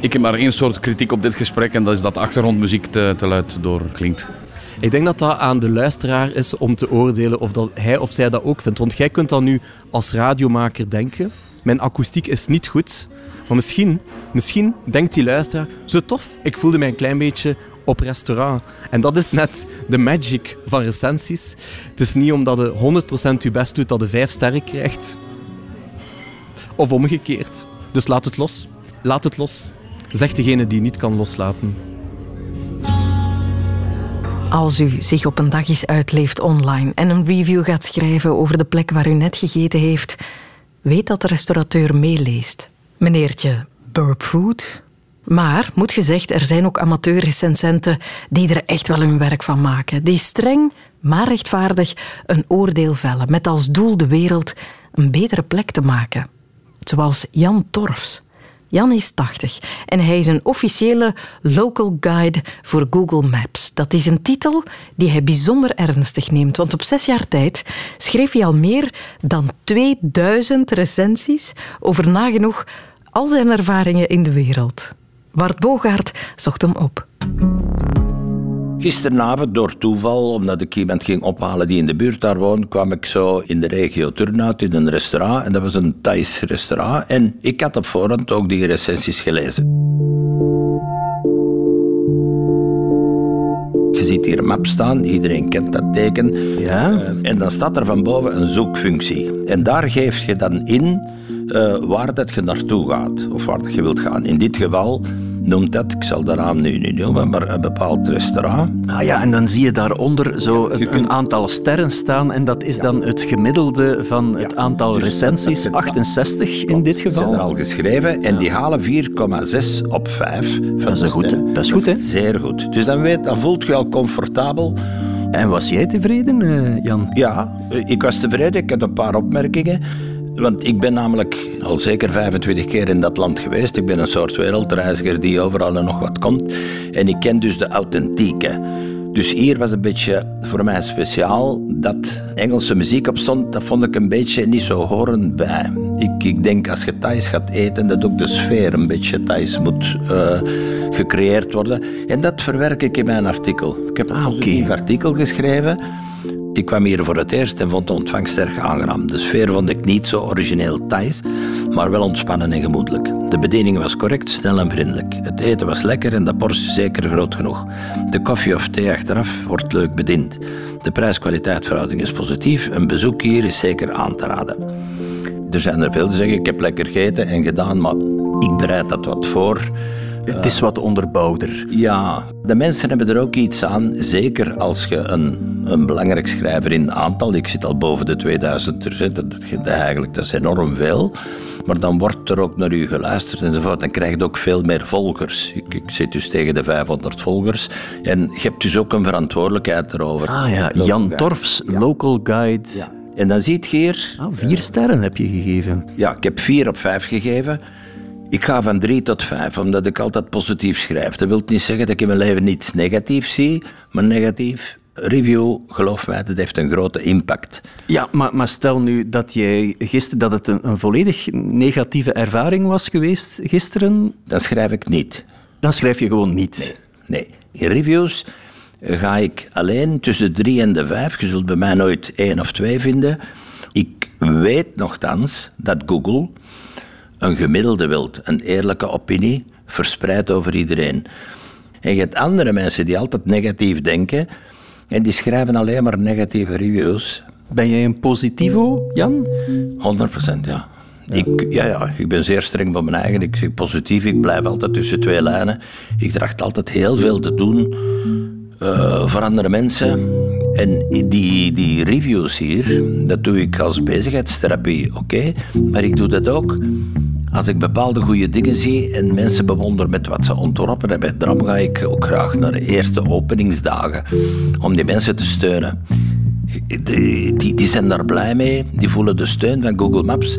Ik heb maar één soort kritiek op dit gesprek en dat is dat achtergrondmuziek te, te luid doorklinkt. Ik denk dat dat aan de luisteraar is om te oordelen of dat hij of zij dat ook vindt. Want jij kunt dan nu als radiomaker denken, mijn akoestiek is niet goed, maar misschien, misschien denkt die luisteraar, zo tof, ik voelde mij een klein beetje op restaurant. En dat is net de magic van recensies. Het is niet omdat je 100% je best doet dat je 5 sterren krijgt. Of omgekeerd. Dus laat het los. Laat het los. Zegt degene die niet kan loslaten. Als u zich op een dag uitleeft online en een review gaat schrijven over de plek waar u net gegeten heeft, weet dat de restaurateur meeleest. Meneertje Burpfood. Maar, moet gezegd, er zijn ook amateurrecensenten die er echt wel hun werk van maken. Die streng, maar rechtvaardig een oordeel vellen met als doel de wereld een betere plek te maken. Zoals Jan Torfs. Jan is 80 en hij is een officiële local guide voor Google Maps. Dat is een titel die hij bijzonder ernstig neemt, want op zes jaar tijd schreef hij al meer dan 2000 recensies over nagenoeg al zijn ervaringen in de wereld. Bart Bogaert zocht hem op. Gisteravond, door toeval, omdat ik iemand ging ophalen die in de buurt daar woont, kwam ik zo in de regio Turnhout in een restaurant. En dat was een Thais restaurant. En ik had op voorhand ook die recensies gelezen. Je ziet hier een map staan, iedereen kent dat teken. Ja. Uh, en dan staat er van boven een zoekfunctie. En daar geef je dan in uh, waar dat je naartoe gaat, of waar dat je wilt gaan. In dit geval noemt dat, ik zal de naam nu niet noemen, maar een bepaald restaurant. Ah ja, en dan zie je daaronder zo een, kunt... een aantal sterren staan en dat is dan het gemiddelde van het aantal dus recensies, 68 in dit geval. Die zijn er al geschreven en die halen 4,6 op 5. Dat is goed, dat is goed hè? Zeer goed. Dus dan, weet, dan voelt je al comfortabel. En was jij tevreden, uh, Jan? Ja, ik was tevreden. Ik had een paar opmerkingen. Want ik ben namelijk al zeker 25 keer in dat land geweest. Ik ben een soort wereldreiziger die overal en nog wat komt. En ik ken dus de authentieke. Dus hier was een beetje voor mij speciaal dat Engelse muziek op stond. Dat vond ik een beetje niet zo horend bij. Ik, ik denk als je Thais gaat eten, dat ook de sfeer een beetje Thais moet uh, gecreëerd worden. En dat verwerk ik in mijn artikel. Ik heb ah, een artikel geschreven ik kwam hier voor het eerst en vond de ontvangst erg aangenaam. De sfeer vond ik niet zo origineel Thais, maar wel ontspannen en gemoedelijk. De bediening was correct, snel en vriendelijk. Het eten was lekker en de portie zeker groot genoeg. De koffie of thee achteraf wordt leuk bediend. De prijs-kwaliteit verhouding is positief. Een bezoek hier is zeker aan te raden. Er zijn er veel die zeggen, ik heb lekker gegeten en gedaan, maar ik bereid dat wat voor. Het is wat onderbouwder. Ja, de mensen hebben er ook iets aan. Zeker als je een, een belangrijk schrijver in aantal, ik zit al boven de 2000 er zit, dat, dat, eigenlijk, dat is enorm veel. Maar dan wordt er ook naar u geluisterd enzovoort. Dan krijg je ook veel meer volgers. Ik, ik zit dus tegen de 500 volgers. En je hebt dus ook een verantwoordelijkheid erover. Ah ja, Jan Torfs, local guide. Ja. En dan ziet je hier... Ah, vier sterren heb je gegeven. Ja, ik heb vier op vijf gegeven. Ik ga van drie tot vijf, omdat ik altijd positief schrijf. Dat wil niet zeggen dat ik in mijn leven niets negatiefs zie, maar negatief. Review, geloof mij, dat heeft een grote impact. Ja, maar, maar stel nu dat jij gisteren dat het een, een volledig negatieve ervaring was geweest gisteren. Dan schrijf ik niet. Dan schrijf je gewoon niet. Nee. nee. In reviews ga ik alleen tussen de drie en de vijf. Je zult bij mij nooit één of twee vinden. Ik weet nogthans dat Google een gemiddelde wilt, een eerlijke opinie, verspreid over iedereen. En je hebt andere mensen die altijd negatief denken en die schrijven alleen maar negatieve reviews. Ben jij een positivo, Jan? 100 procent, ja. Ik, ja, ja, ik ben zeer streng bij mijn eigen. Ik zeg positief, ik blijf altijd tussen twee lijnen. Ik tracht altijd heel veel te doen uh, voor andere mensen. En die, die reviews hier, dat doe ik als bezigheidstherapie, oké. Maar ik doe dat ook als ik bepaalde goede dingen zie en mensen bewonderen met wat ze ontworpen hebben. Daarom ga ik ook graag naar de eerste openingsdagen om die mensen te steunen. Die, die, die zijn daar blij mee, die voelen de steun van Google Maps.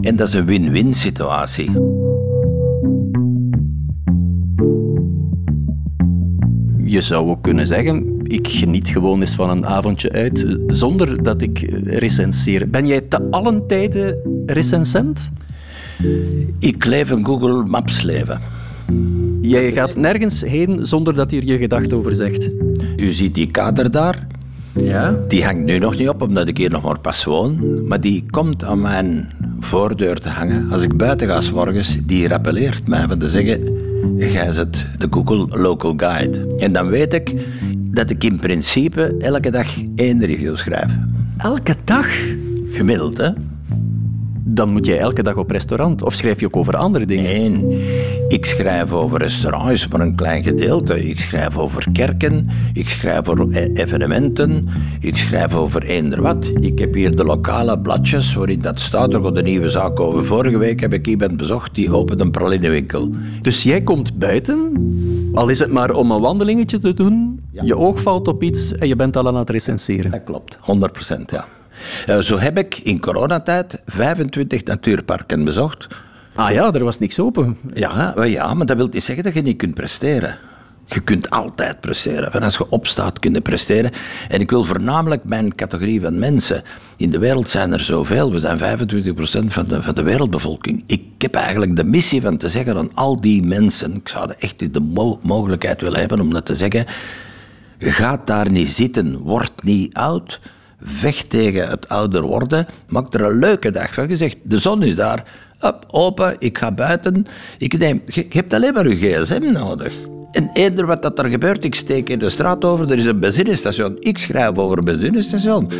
En dat is een win-win situatie. Je zou ook kunnen zeggen, ik geniet gewoon eens van een avondje uit zonder dat ik recenseer. Ben jij te allen tijden recensent? Ik leef een Google Maps leven. Jij gaat nergens heen zonder dat je er je gedacht over zegt. U ziet die kader daar. Ja? Die hangt nu nog niet op, omdat ik hier nog maar pas woon. Maar die komt aan mijn voordeur te hangen. Als ik buiten ga s morgens, die rappeleert mij van te zeggen... Jij zet de Google Local Guide. En dan weet ik dat ik in principe elke dag één review schrijf. Elke dag? Gemiddeld, hè? Dan moet jij elke dag op restaurant. Of schrijf je ook over andere dingen? Nee, ik schrijf over restaurants, maar een klein gedeelte. Ik schrijf over kerken, ik schrijf over e- evenementen, ik schrijf over eender wat. Ik heb hier de lokale bladjes waarin dat staat. Er de nieuwe zaak over. Vorige week heb ik iemand bezocht die opent een pralinewinkel. Dus jij komt buiten, al is het maar om een wandelingetje te doen, je oog valt op iets en je bent al aan het recenseren. Dat klopt, 100 procent, ja. Uh, zo heb ik in coronatijd 25 natuurparken bezocht. Ah ja, er was niks open. Ja, maar, ja, maar dat wil niet zeggen dat je niet kunt presteren. Je kunt altijd presteren. Van als je opstaat, kun je presteren. En ik wil voornamelijk mijn categorie van mensen. In de wereld zijn er zoveel. We zijn 25% van de, van de wereldbevolking. Ik heb eigenlijk de missie van te zeggen aan al die mensen. Ik zou echt de mo mogelijkheid willen hebben om dat te zeggen. Ga daar niet zitten. Word niet oud vecht tegen het ouder worden, maak er een leuke dag van. Je zegt, de zon is daar, op, open, ik ga buiten. Ik neem, je, hebt alleen maar je gsm nodig. En eerder wat dat er gebeurt, ik steek in de straat over, er is een benzinestation. Ik schrijf over een benzinestation.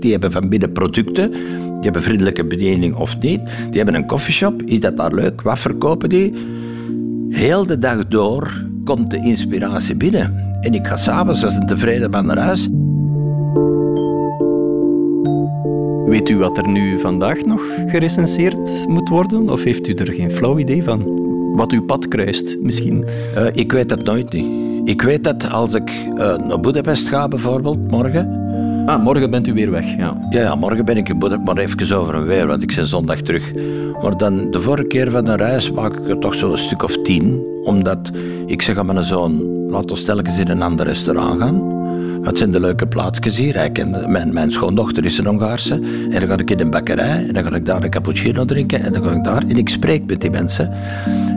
Die hebben van binnen producten, die hebben vriendelijke bediening of niet. Die hebben een koffieshop, is dat daar leuk? Wat verkopen die? Heel de dag door komt de inspiratie binnen. En ik ga s'avonds als een tevreden man naar huis. Weet u wat er nu vandaag nog gerecenseerd moet worden? Of heeft u er geen flauw idee van? Wat uw pad kruist, misschien? Uh, ik weet dat nooit niet. Ik weet dat als ik uh, naar Budapest ga, bijvoorbeeld, morgen. Ah, morgen bent u weer weg, ja. Ja, ja morgen ben ik in Budapest, maar even over een weer, want ik ben zondag terug. Maar dan, de vorige keer van de reis maak ik er toch zo een stuk of tien. Omdat ik zeg aan mijn zoon, laat ons telkens in een ander restaurant gaan. Het zijn de leuke plaatsjes hier. Ik mijn, mijn schoondochter is een Hongaarse. En dan ga ik in een bakkerij. En dan ga ik daar een cappuccino drinken. En dan ga ik daar. En ik spreek met die mensen.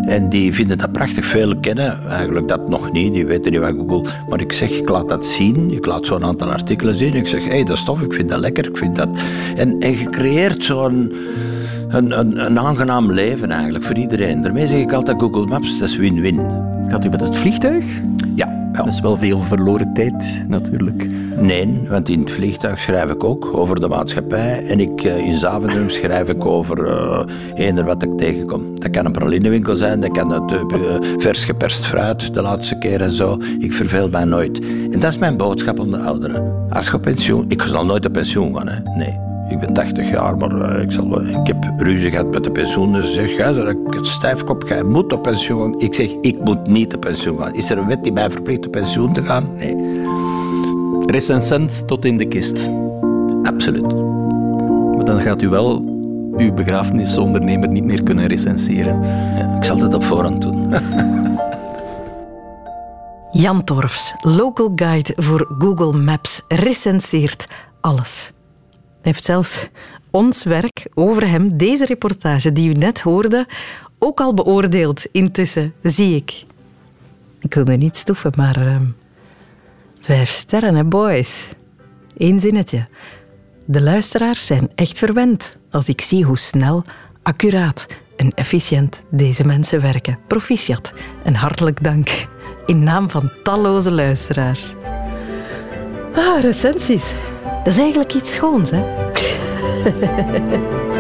En die vinden dat prachtig. Veel kennen eigenlijk dat nog niet. Die weten niet wat Google... Maar ik zeg, ik laat dat zien. Ik laat zo'n aantal artikelen zien. Ik zeg, hé, hey, dat is. Ik vind dat lekker. Ik vind dat... En, en je creëert zo'n een, een, een aangenaam leven eigenlijk voor iedereen. Daarmee zeg ik altijd Google Maps, dat is win-win. Gaat u met het vliegtuig? Ja. Dat is wel veel verloren tijd, natuurlijk. Nee, want in het vliegtuig schrijf ik ook over de maatschappij. En ik, eh, in Zaventem schrijf ik over uh, eender wat ik tegenkom. Dat kan een pralinewinkel zijn, dat kan het uh, vers geperst fruit de laatste keer en zo. Ik verveel mij nooit. En dat is mijn boodschap aan de ouderen. Als je op pensioen... Ik zal nooit op pensioen gaan, hè. Nee. Ik ben 80 jaar, maar ik, zal, ik heb ruzie gehad met de pensioen. Dus zeg, jij dat ik het stijfkop ga, moet op pensioen. Ik zeg, ik moet niet op pensioen gaan. Is er een wet die mij verplicht op pensioen te gaan? Nee. Recensent tot in de kist. Absoluut. Maar dan gaat u wel uw begrafenisondernemer niet meer kunnen recenseren. Ja, ik zal dat op voorhand doen. Jan Torfs, local guide voor Google Maps, recenseert alles. Heeft zelfs ons werk over hem, deze reportage die u net hoorde, ook al beoordeeld intussen, zie ik. Ik wil nu niet stoeven, maar uh, vijf sterren, hè, boys. Eén zinnetje. De luisteraars zijn echt verwend als ik zie hoe snel, accuraat en efficiënt deze mensen werken. Proficiat en hartelijk dank in naam van talloze luisteraars. Ah, recensies. Dat is eigenlijk iets schoons, hè?